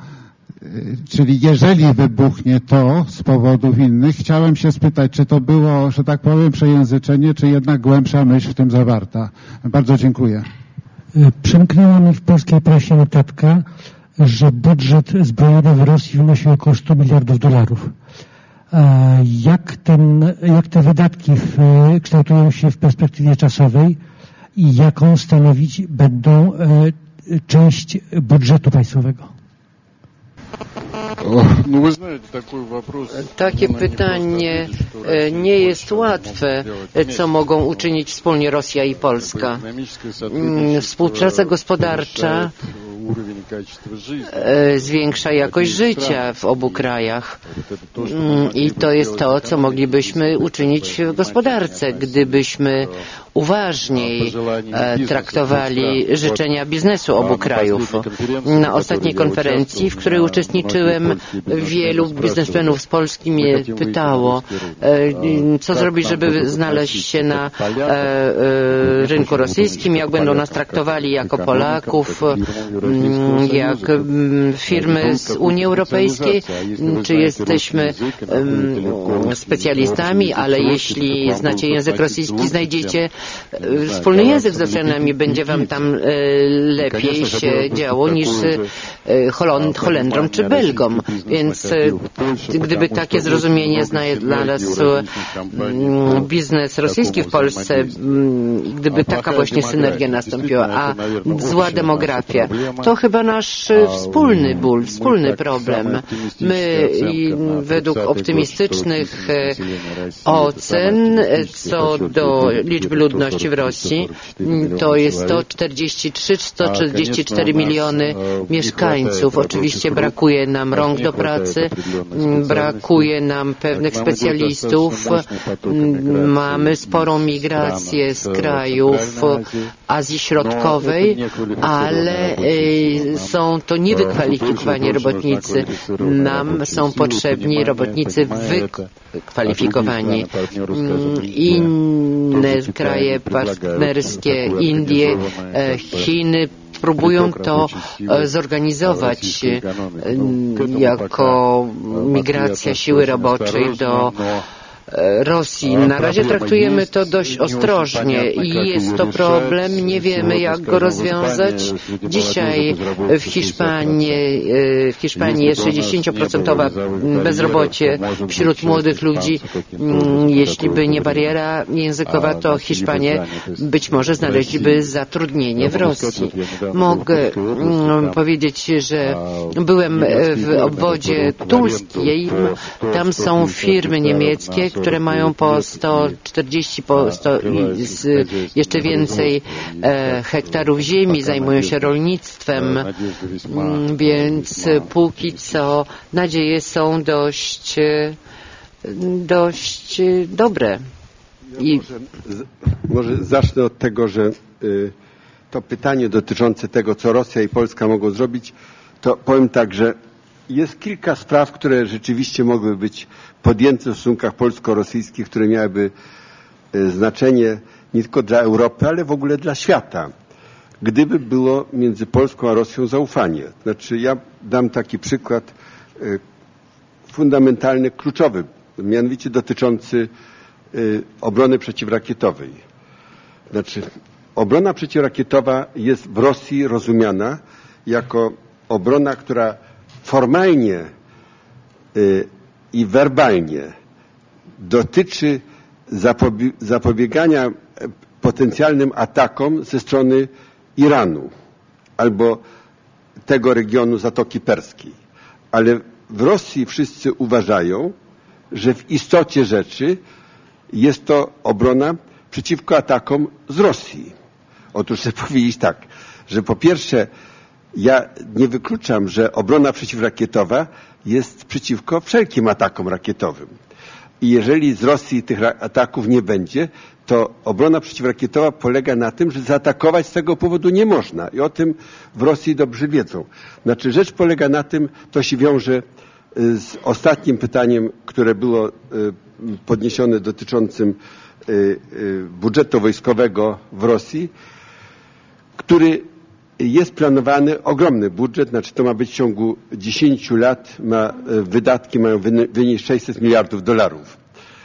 y, czyli jeżeli wybuchnie to z powodów innych, chciałem się spytać, czy to było, że tak powiem, przejęzyczenie, czy jednak głębsza myśl w tym zawarta. Bardzo dziękuję. Y, przemknęła mi w polskiej prasie notatka, że budżet zbrojowy w Rosji wynosi około 100 miliardów dolarów. Jak, ten, jak te wydatki w, kształtują się w perspektywie czasowej i jaką stanowić będą e, część budżetu państwowego? No, Takie pytanie e, nie jest łatwe, co mogą uczynić wspólnie Rosja i Polska. Mm, współpraca gospodarcza e, zwiększa jakość życia w obu krajach. Mm, I to jest to, co moglibyśmy uczynić w gospodarce, gdybyśmy uważniej traktowali życzenia biznesu obu krajów. Na ostatniej konferencji, w której uczestniczyłem, wielu biznesmenów z Polski mnie pytało, co zrobić, żeby znaleźć się na rynku rosyjskim, jak będą nas traktowali jako Polaków, jak firmy z Unii Europejskiej, czy jesteśmy specjalistami, ale jeśli znacie język rosyjski, znajdziecie wspólny język z Rosjanami, będzie wam tam lepiej się działo niż Holendrom czy Belgom. Więc gdyby takie zrozumienie znalazł biznes rosyjski w Polsce, gdyby taka właśnie synergia nastąpiła, a zła demografia, to chyba nasz wspólny ból, wspólny problem. My według optymistycznych ocen co do liczby ludności w Rosji, to jest 143-144 miliony mieszkańców. Oczywiście brakuje nam rąk do pracy, brakuje nam pewnych specjalistów, mamy sporą migrację z krajów Azji Środkowej, ale są to niewykwalifikowani robotnicy. Nam są potrzebni robotnicy wykwalifikowani. Inne kraje partnerskie, Indie, Chiny próbują to zorganizować jako migracja siły roboczej do Rosji. Na razie traktujemy to dość ostrożnie i jest to problem, nie wiemy jak go rozwiązać. Dzisiaj w Hiszpanii, w Hiszpanii jest 60% bezrobocie wśród młodych ludzi. Jeśli by nie bariera językowa, to Hiszpanie być może znaleźliby zatrudnienie w Rosji. Mogę powiedzieć, że byłem w obwodzie tulskim, tam są firmy niemieckie, które mają po 140, po 100, jeszcze więcej e, hektarów ziemi, zajmują się rolnictwem, więc póki co nadzieje są dość, dość dobre. I... Może, może zacznę od tego, że to pytanie dotyczące tego, co Rosja i Polska mogą zrobić, to powiem tak, że jest kilka spraw, które rzeczywiście mogły być podjęte w stosunkach polsko-rosyjskich, które miałyby znaczenie nie tylko dla Europy, ale w ogóle dla świata. Gdyby było między Polską a Rosją zaufanie. Znaczy ja dam taki przykład fundamentalny, kluczowy, mianowicie dotyczący obrony przeciwrakietowej. Znaczy obrona przeciwrakietowa jest w Rosji rozumiana jako obrona, która formalnie i werbalnie dotyczy zapobiegania potencjalnym atakom ze strony Iranu albo tego regionu Zatoki Perskiej. Ale w Rosji wszyscy uważają, że w istocie rzeczy jest to obrona przeciwko atakom z Rosji. Otóż chcę powiedzieć tak, że po pierwsze ja nie wykluczam, że obrona przeciwrakietowa jest przeciwko wszelkim atakom rakietowym. I jeżeli z Rosji tych ataków nie będzie, to obrona przeciwrakietowa polega na tym, że zaatakować z tego powodu nie można. I o tym w Rosji dobrze wiedzą. Znaczy rzecz polega na tym, to się wiąże z ostatnim pytaniem, które było podniesione dotyczącym budżetu wojskowego w Rosji, który jest planowany ogromny budżet, znaczy to ma być w ciągu 10 lat, ma, wydatki mają wynieść 600 miliardów dolarów.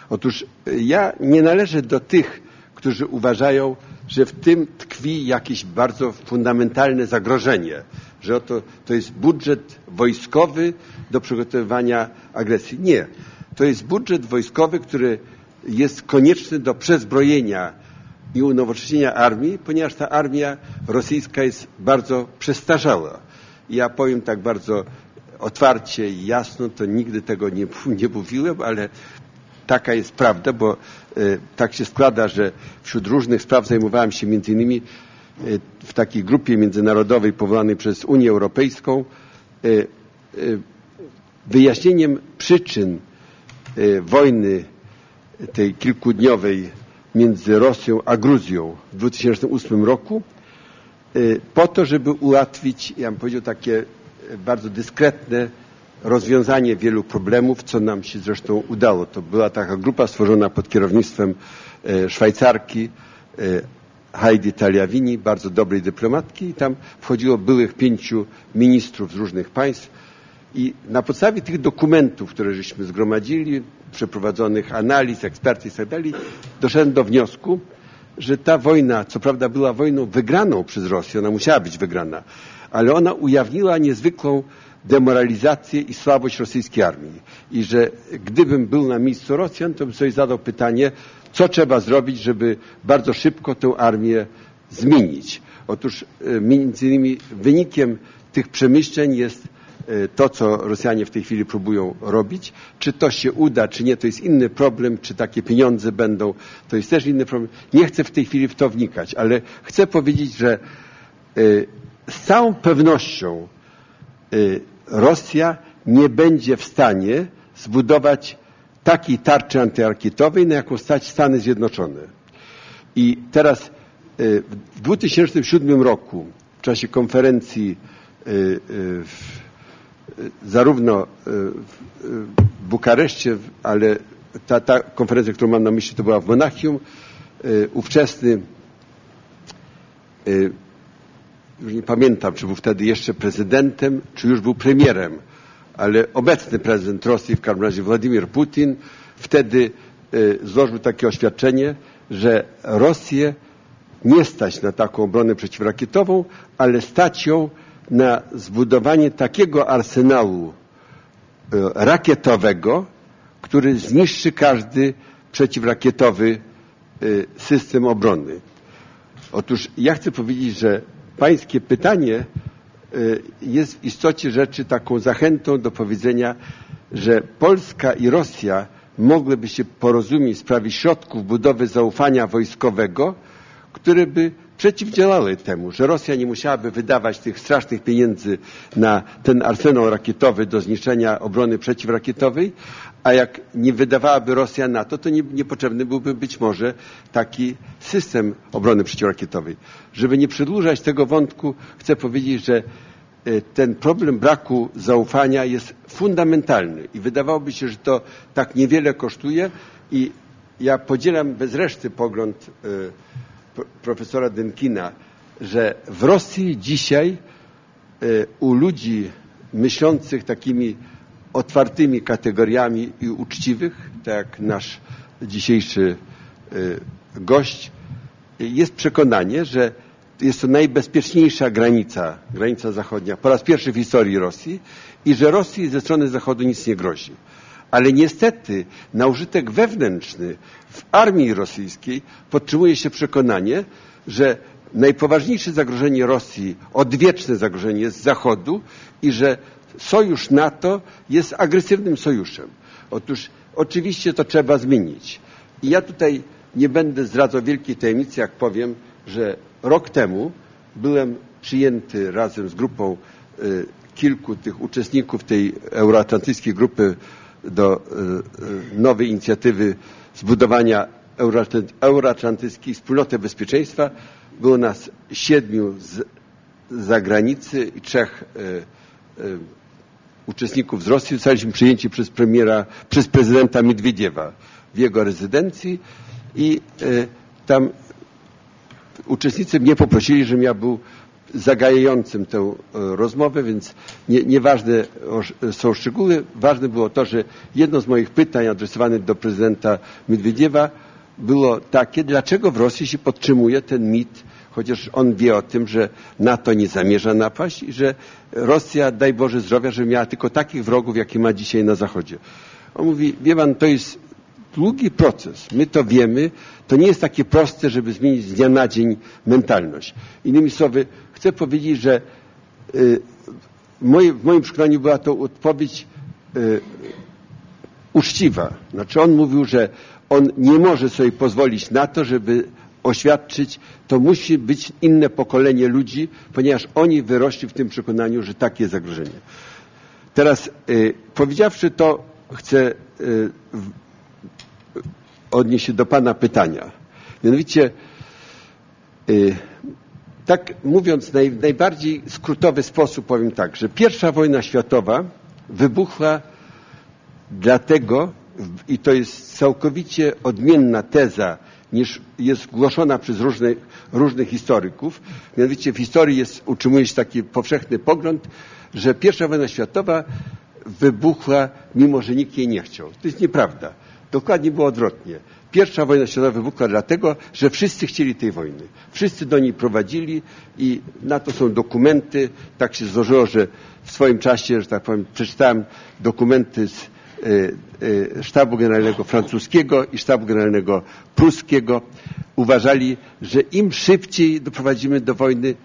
Otóż ja nie należę do tych, którzy uważają, że w tym tkwi jakieś bardzo fundamentalne zagrożenie, że oto to jest budżet wojskowy do przygotowywania agresji. Nie. To jest budżet wojskowy, który jest konieczny do przezbrojenia i unowocześnienia armii, ponieważ ta armia rosyjska jest bardzo przestarzała. Ja powiem tak bardzo otwarcie i jasno, to nigdy tego nie, nie mówiłem, ale taka jest prawda, bo y, tak się składa, że wśród różnych spraw zajmowałem się między innymi y, w takiej grupie międzynarodowej powołanej przez Unię Europejską y, wyjaśnieniem przyczyn wojny tej kilkudniowej między Rosją a Gruzją w 2008 roku po to, żeby ułatwić, ja bym powiedział, takie bardzo dyskretne rozwiązanie wielu problemów, co nam się zresztą udało. To była taka grupa stworzona pod kierownictwem Szwajcarki Heidi Tagliavini, bardzo dobrej dyplomatki i tam wchodziło byłych pięciu ministrów z różnych państw i na podstawie tych dokumentów, które żeśmy zgromadzili, przeprowadzonych analiz, ekspertyz i tak doszedłem do wniosku, że ta wojna, co prawda była wojną wygraną przez Rosję, ona musiała być wygrana, ale ona ujawniła niezwykłą demoralizację i słabość rosyjskiej armii. I że gdybym był na miejscu Rosjan, to bym sobie zadał pytanie, co trzeba zrobić, żeby bardzo szybko tę armię zmienić. Otóż między innymi wynikiem tych przemyśleń jest to, co Rosjanie w tej chwili próbują robić. Czy to się uda, czy nie, to jest inny problem, czy takie pieniądze będą, to jest też inny problem. Nie chcę w tej chwili w to wnikać, ale chcę powiedzieć, że z całą pewnością Rosja nie będzie w stanie zbudować takiej tarczy antyrakietowej, na jaką stać Stany Zjednoczone. I teraz w 2007 roku w czasie konferencji w zarówno w Bukareszcie, ale ta, ta konferencja, którą mam na myśli, to była w Monachium. Ówczesny, już nie pamiętam, czy był wtedy jeszcze prezydentem, czy już był premierem, ale obecny prezydent Rosji, w każdym razie Władimir Putin, wtedy złożył takie oświadczenie, że Rosję nie stać na taką obronę przeciwrakietową, ale stać ją na zbudowanie takiego arsenału rakietowego, który zniszczy każdy przeciwrakietowy system obrony. Otóż ja chcę powiedzieć, że pańskie pytanie jest w istocie rzeczy taką zachętą do powiedzenia, że Polska i Rosja mogłyby się porozumieć w sprawie środków budowy zaufania wojskowego, które by przeciwdziałały temu, że Rosja nie musiałaby wydawać tych strasznych pieniędzy na ten arsenał rakietowy do zniszczenia obrony przeciwrakietowej, a jak nie wydawałaby Rosja na to, to nie, niepotrzebny byłby być może taki system obrony przeciwrakietowej. Żeby nie przedłużać tego wątku, chcę powiedzieć, że ten problem braku zaufania jest fundamentalny i wydawałoby się, że to tak niewiele kosztuje i ja podzielam bez reszty pogląd profesora Denkina, że w Rosji dzisiaj u ludzi myślących takimi otwartymi kategoriami i uczciwych, tak jak nasz dzisiejszy gość, jest przekonanie, że jest to najbezpieczniejsza granica, granica zachodnia, po raz pierwszy w historii Rosji i że Rosji ze strony Zachodu nic nie grozi. Ale niestety na użytek wewnętrzny w armii rosyjskiej podtrzymuje się przekonanie, że najpoważniejsze zagrożenie Rosji, odwieczne zagrożenie jest z Zachodu i że sojusz NATO jest agresywnym sojuszem. Otóż oczywiście to trzeba zmienić. I ja tutaj nie będę zdradzał wielkiej tajemnicy, jak powiem, że rok temu byłem przyjęty razem z grupą y, kilku tych uczestników tej euroatlantyckiej grupy do y, nowej inicjatywy zbudowania euroatlantyckiej wspólnoty bezpieczeństwa. Było nas siedmiu z zagranicy i trzech y, uczestników z Rosji. Zostaliśmy przyjęci przez premiera, przez prezydenta Miedwiediewa w jego rezydencji i tam uczestnicy mnie poprosili, żebym ja był zagajającym tę rozmowę, więc nie, nieważne są szczegóły. Ważne było to, że jedno z moich pytań adresowanych do prezydenta Miedwiediewa było takie, dlaczego w Rosji się podtrzymuje ten mit, chociaż on wie o tym, że NATO nie zamierza napaść i że Rosja, daj Boże zdrowia, że miała tylko takich wrogów, jakie ma dzisiaj na Zachodzie. On mówi, wie pan, to jest długi proces. My to wiemy. To nie jest takie proste, żeby zmienić z dnia na dzień mentalność. Innymi słowy, chcę powiedzieć, że y, w moim przekonaniu była to odpowiedź y, uczciwa. Znaczy on mówił, że on nie może sobie pozwolić na to, żeby oświadczyć, to musi być inne pokolenie ludzi, ponieważ oni wyrośli w tym przekonaniu, że takie jest zagrożenie. Teraz y, powiedziawszy to, chcę odnieść się do Pana pytania. Mianowicie, y, tak mówiąc naj, najbardziej skrótowy sposób powiem tak, że pierwsza wojna światowa wybuchła dlatego, i to jest całkowicie odmienna teza niż jest głoszona przez różnych, różnych historyków. Mianowicie w historii jest, utrzymuje się taki powszechny pogląd, że pierwsza wojna światowa wybuchła, mimo że nikt jej nie chciał. To jest nieprawda. Dokładnie było odwrotnie. Pierwsza wojna światowa wybuchła dlatego, że wszyscy chcieli tej wojny. Wszyscy do niej prowadzili i na to są dokumenty. Tak się złożyło, że w swoim czasie, że tak powiem, przeczytałem dokumenty z y, y, sztabu generalnego francuskiego i sztabu generalnego pruskiego. Uważali, że im szybciej doprowadzimy do wojny,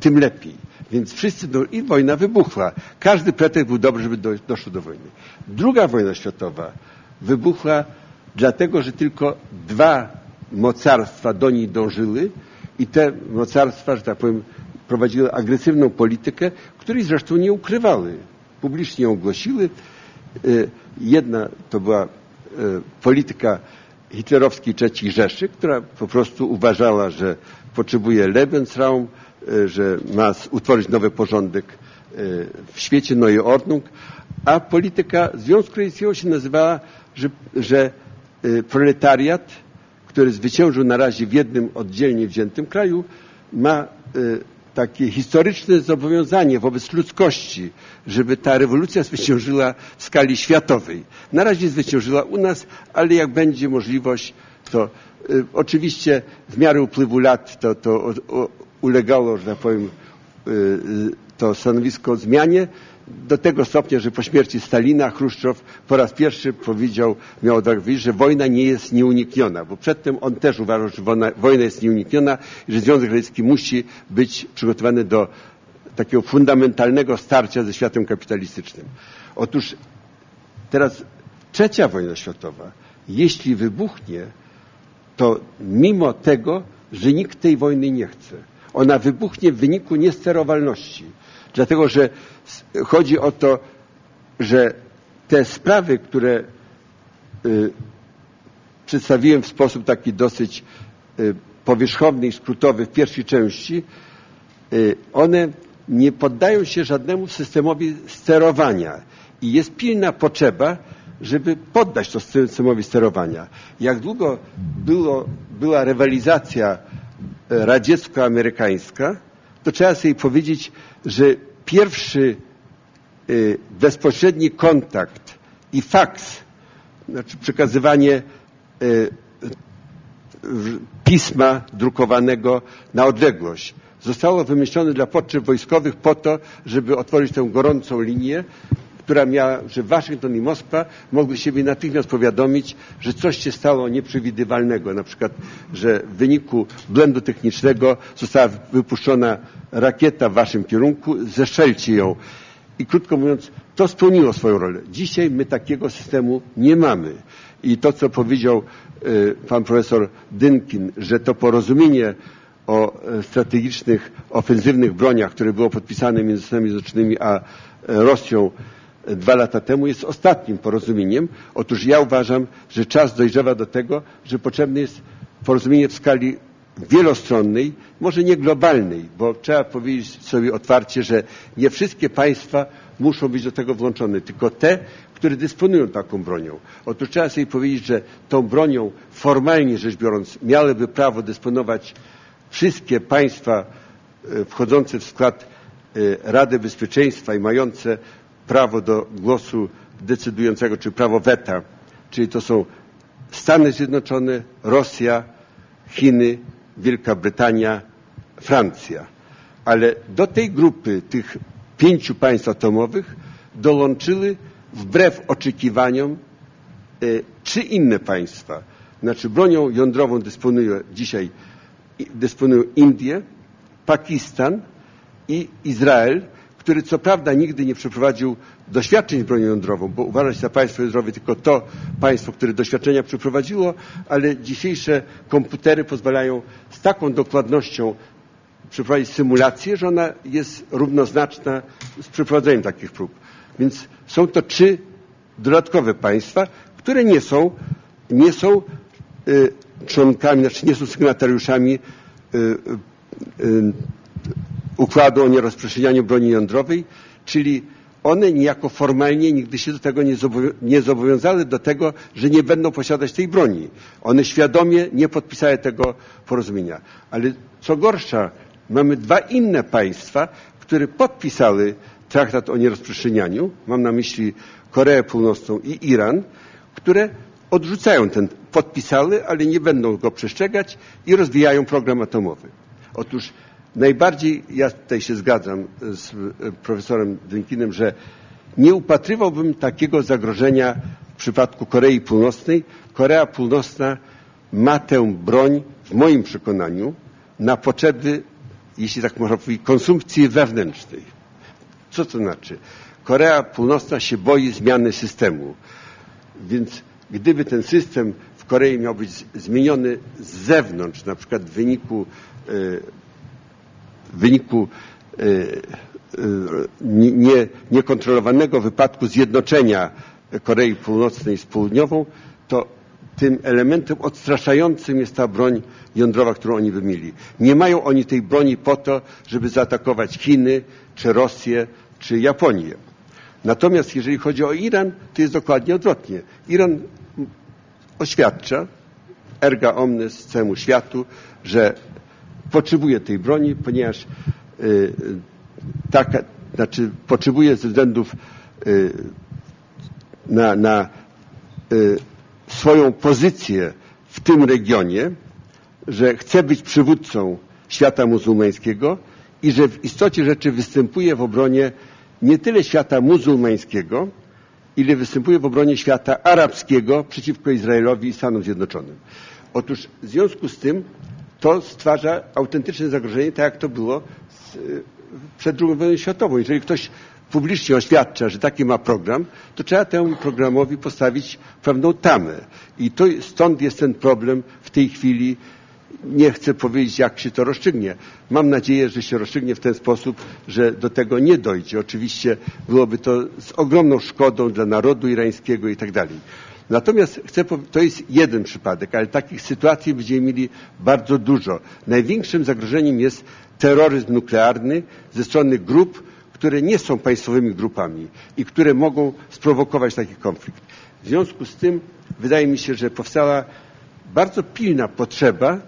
tym lepiej. Więc wszyscy, do, i wojna wybuchła. Każdy pretekst był dobry, żeby do, doszło do wojny. Druga wojna światowa wybuchła dlatego, że tylko dwa mocarstwa do niej dążyły i te mocarstwa, że tak powiem, prowadziły agresywną politykę, której zresztą nie ukrywały. Publicznie ją ogłosiły. Y, jedna to była y, polityka hitlerowskiej III Rzeszy, która po prostu uważała, że potrzebuje Lebensraum, y, że ma utworzyć nowy porządek w świecie Neue Ordnung, a polityka Związku Radzieckiego się nazywała, że, że proletariat, który zwyciężył na razie w jednym oddzielnie wziętym kraju, ma takie historyczne zobowiązanie wobec ludzkości, żeby ta rewolucja zwyciężyła w skali światowej. Na razie zwyciężyła u nas, ale jak będzie możliwość, to y, oczywiście w miarę upływu lat to, to ulegało, że tak powiem, y, y, to stanowisko zmianie do tego stopnia, że po śmierci Stalina Chruszczow po raz pierwszy powiedział, miał tak powiedzieć, że wojna nie jest nieunikniona, bo przedtem on też uważał, że wojna, wojna jest nieunikniona i że Związek Radziecki musi być przygotowany do takiego fundamentalnego starcia ze światem kapitalistycznym. Otóż teraz trzecia wojna światowa, jeśli wybuchnie, to mimo tego, że nikt tej wojny nie chce, ona wybuchnie w wyniku niesterowalności. Dlatego, że chodzi o to, że te sprawy, które y, przedstawiłem w sposób taki dosyć y, powierzchowny i skrótowy w pierwszej części, y, one nie poddają się żadnemu systemowi sterowania i jest pilna potrzeba, żeby poddać to systemowi sterowania. Jak długo było, była rywalizacja radziecko-amerykańska, to trzeba sobie powiedzieć, że pierwszy y, bezpośredni kontakt i faks, znaczy przekazywanie y, pisma drukowanego na odległość, zostało wymyślone dla potrzeb wojskowych po to, żeby otworzyć tę gorącą linię, która miała, że Waszyngton i Moskwa mogły siebie natychmiast powiadomić, że coś się stało nieprzewidywalnego, na przykład, że w wyniku błędu technicznego została wypuszczona rakieta w Waszym kierunku, zeszelcie ją. I krótko mówiąc, to spełniło swoją rolę. Dzisiaj my takiego systemu nie mamy. I to, co powiedział y, pan profesor Dynkin, że to porozumienie o e, strategicznych, ofensywnych broniach, które było podpisane między Stanami Zjednoczonymi a e, Rosją dwa lata temu jest ostatnim porozumieniem. Otóż ja uważam, że czas dojrzewa do tego, że potrzebne jest porozumienie w skali wielostronnej, może nie globalnej, bo trzeba powiedzieć sobie otwarcie, że nie wszystkie państwa muszą być do tego włączone, tylko te, które dysponują taką bronią. Otóż trzeba sobie powiedzieć, że tą bronią formalnie rzecz biorąc miałyby prawo dysponować wszystkie państwa e, wchodzące w skład e, Rady Bezpieczeństwa i mające prawo do głosu decydującego, czy prawo weta, czyli to są Stany Zjednoczone, Rosja, Chiny, Wielka Brytania, Francja. Ale do tej grupy tych pięciu państw atomowych dołączyły wbrew oczekiwaniom y, trzy inne państwa. Znaczy bronią jądrową dysponują dzisiaj dysponują Indie, Pakistan i Izrael, który co prawda nigdy nie przeprowadził doświadczeń z bronią jądrową, bo uważa się za państwo jądrowe tylko to państwo, które doświadczenia przeprowadziło, ale dzisiejsze komputery pozwalają z taką dokładnością przeprowadzić symulację, że ona jest równoznaczna z przeprowadzeniem takich prób. Więc są to trzy dodatkowe państwa, które nie są, nie są y, członkami, znaczy nie są sygnatariuszami układu o nierozprzestrzenianiu broni jądrowej, czyli one niejako formalnie nigdy się do tego nie, zobowią nie zobowiązały do tego, że nie będą posiadać tej broni. One świadomie nie podpisały tego porozumienia. Ale co gorsza, mamy dwa inne państwa, które podpisały traktat o nierozprzestrzenianiu, mam na myśli Koreę Północną i Iran, które odrzucają ten, podpisały, ale nie będą go przestrzegać i rozwijają program atomowy. Otóż najbardziej, ja tutaj się zgadzam z profesorem Dynkinem, że nie upatrywałbym takiego zagrożenia w przypadku Korei Północnej. Korea Północna ma tę broń, w moim przekonaniu, na potrzeby, jeśli tak można powiedzieć, konsumpcji wewnętrznej. Co to znaczy? Korea Północna się boi zmiany systemu. Więc gdyby ten system w Korei miał być zmieniony z zewnątrz, na przykład w wyniku, w wyniku nie, niekontrolowanego wypadku zjednoczenia Korei Północnej z Południową, to tym elementem odstraszającym jest ta broń jądrowa, którą oni by mieli. Nie mają oni tej broni po to, żeby zaatakować Chiny, czy Rosję, czy Japonię. Natomiast jeżeli chodzi o Iran, to jest dokładnie odwrotnie. Iran oświadcza erga omnes całemu światu, że potrzebuje tej broni, ponieważ y, taka, znaczy potrzebuje ze względów y, na, na y, swoją pozycję w tym regionie, że chce być przywódcą świata muzułmańskiego i że w istocie rzeczy występuje w obronie nie tyle świata muzułmańskiego, ile występuje w obronie świata arabskiego przeciwko Izraelowi i Stanom Zjednoczonym. Otóż w związku z tym to stwarza autentyczne zagrożenie, tak jak to było z, przed II wojną światową. Jeżeli ktoś publicznie oświadcza, że taki ma program, to trzeba temu programowi postawić pewną tamę. I to, stąd jest ten problem w tej chwili nie chcę powiedzieć, jak się to rozstrzygnie. Mam nadzieję, że się rozstrzygnie w ten sposób, że do tego nie dojdzie. Oczywiście byłoby to z ogromną szkodą dla narodu irańskiego i tak dalej. Natomiast chcę to jest jeden przypadek, ale takich sytuacji będziemy mieli bardzo dużo. Największym zagrożeniem jest terroryzm nuklearny ze strony grup, które nie są państwowymi grupami i które mogą sprowokować taki konflikt. W związku z tym wydaje mi się, że powstała bardzo pilna potrzeba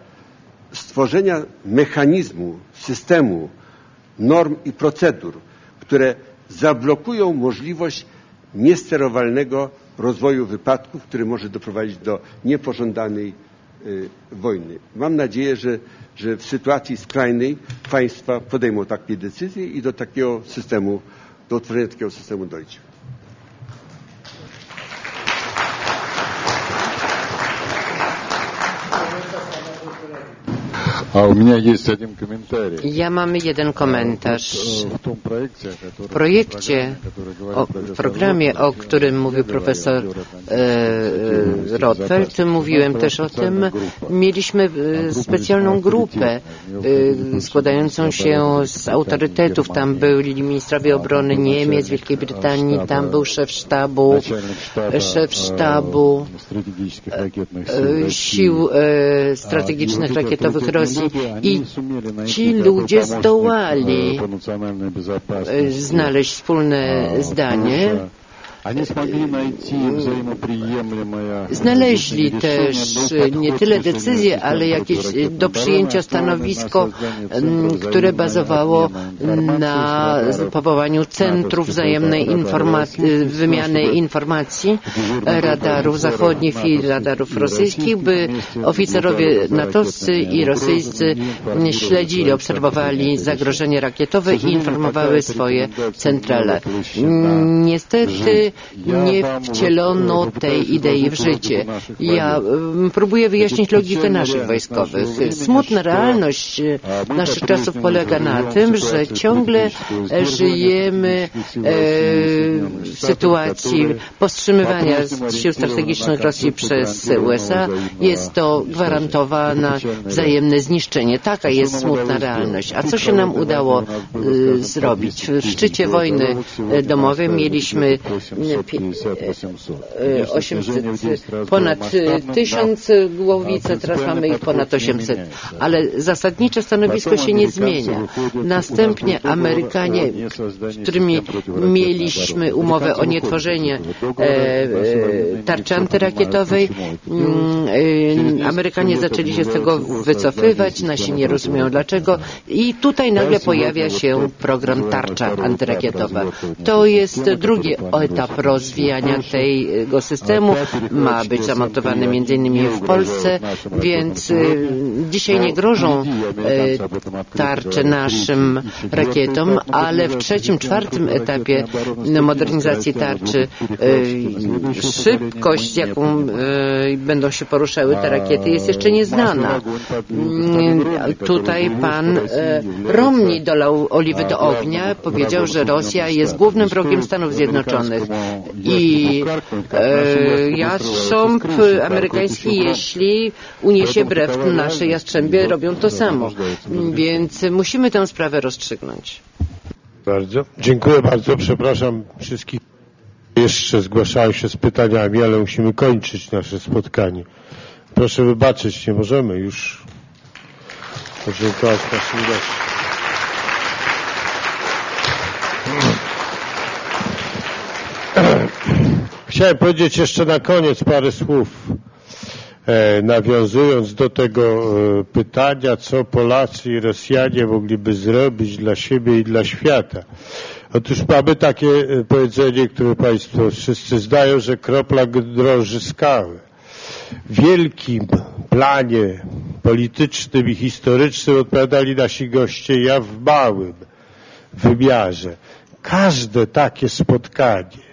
stworzenia mechanizmu, systemu, norm i procedur, które zablokują możliwość niesterowalnego rozwoju wypadków, który może doprowadzić do niepożądanej y, wojny. Mam nadzieję, że, że w sytuacji skrajnej państwa podejmą takie decyzje i do takiego systemu, do utworzenia takiego systemu dojdzie. A u mnie jest jeden komentarz. Ja mam jeden komentarz. W projekcie, o, w programie, o którym mówił profesor e, Rothfeld, mówiłem też o tym, mieliśmy specjalną grupę e, składającą się z autorytetów. Tam byli ministrowie obrony Niemiec, Wielkiej Brytanii, tam był szef sztabu, szef sztabu e, sił strategicznych rakietowych Rosji i ci ludzie zdołali znaleźć wspólne zdanie Znaleźli też nie tyle decyzje, ale jakieś do przyjęcia stanowisko, które bazowało na powołaniu centrów wzajemnej informacji, wymiany informacji radarów zachodnich i radarów rosyjskich, by oficerowie natowscy i rosyjscy śledzili, obserwowali zagrożenie rakietowe i informowały swoje centrale. Niestety nie wcielono tej idei w życie. Ja próbuję wyjaśnić logikę naszych wojskowych. Smutna realność e, naszych czasów polega na tym, że ciągle żyjemy e, w sytuacji powstrzymywania sił strategicznych Rosji przez USA. Jest to gwarantowane wzajemne zniszczenie. Taka jest smutna realność. A co się nam udało e, zrobić? W szczycie wojny domowej mieliśmy 800, ponad 1000 głowic, a teraz mamy ich ponad 800. Ale zasadnicze stanowisko się nie zmienia. Następnie Amerykanie, z którymi mieliśmy umowę o nietworzenie tarczy antyrakietowej, mm, Amerykanie zaczęli się z tego wycofywać, nasi nie rozumieją dlaczego i tutaj nagle pojawia się program tarcza antyrakietowa. To jest drugi etap rozwijania tego systemu. Ma być zamontowany innymi w Polsce, więc y, dzisiaj nie grożą y, tarcze naszym rakietom, ale w trzecim, czwartym etapie modernizacji tarczy szybkość, jaką będą się poruszały te rakiety jest jeszcze nieznana. Mm, tutaj pan Romney dolał oliwy do ognia, powiedział, że Rosja jest głównym wrogiem Stanów Zjednoczonych i e, jastrząb amerykański, jeśli uniesie brew, nasze jastrzębie robią to samo. Więc musimy tę sprawę rozstrzygnąć. Bardzo. Dziękuję bardzo. Przepraszam wszystkich. Jeszcze zgłaszają się z pytaniami, ale musimy kończyć nasze spotkanie. Proszę wybaczyć, nie możemy już podziękować naszym gościom. Chciałem powiedzieć jeszcze na koniec parę słów, e, nawiązując do tego e, pytania, co Polacy i Rosjanie mogliby zrobić dla siebie i dla świata. Otóż mamy takie e, powiedzenie, które Państwo wszyscy znają, że kropla drąży skały. W wielkim planie politycznym i historycznym odpowiadali nasi goście, ja w małym wymiarze. Każde takie spotkanie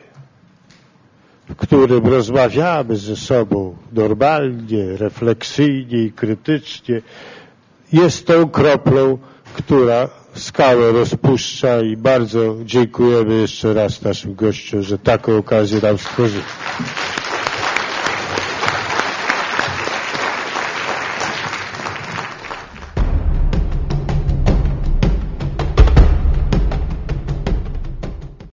w którym rozmawiamy ze sobą normalnie, refleksyjnie i krytycznie, jest tą kroplą, która skałę rozpuszcza i bardzo dziękujemy jeszcze raz naszym gościom, że taką okazję nam stworzyli.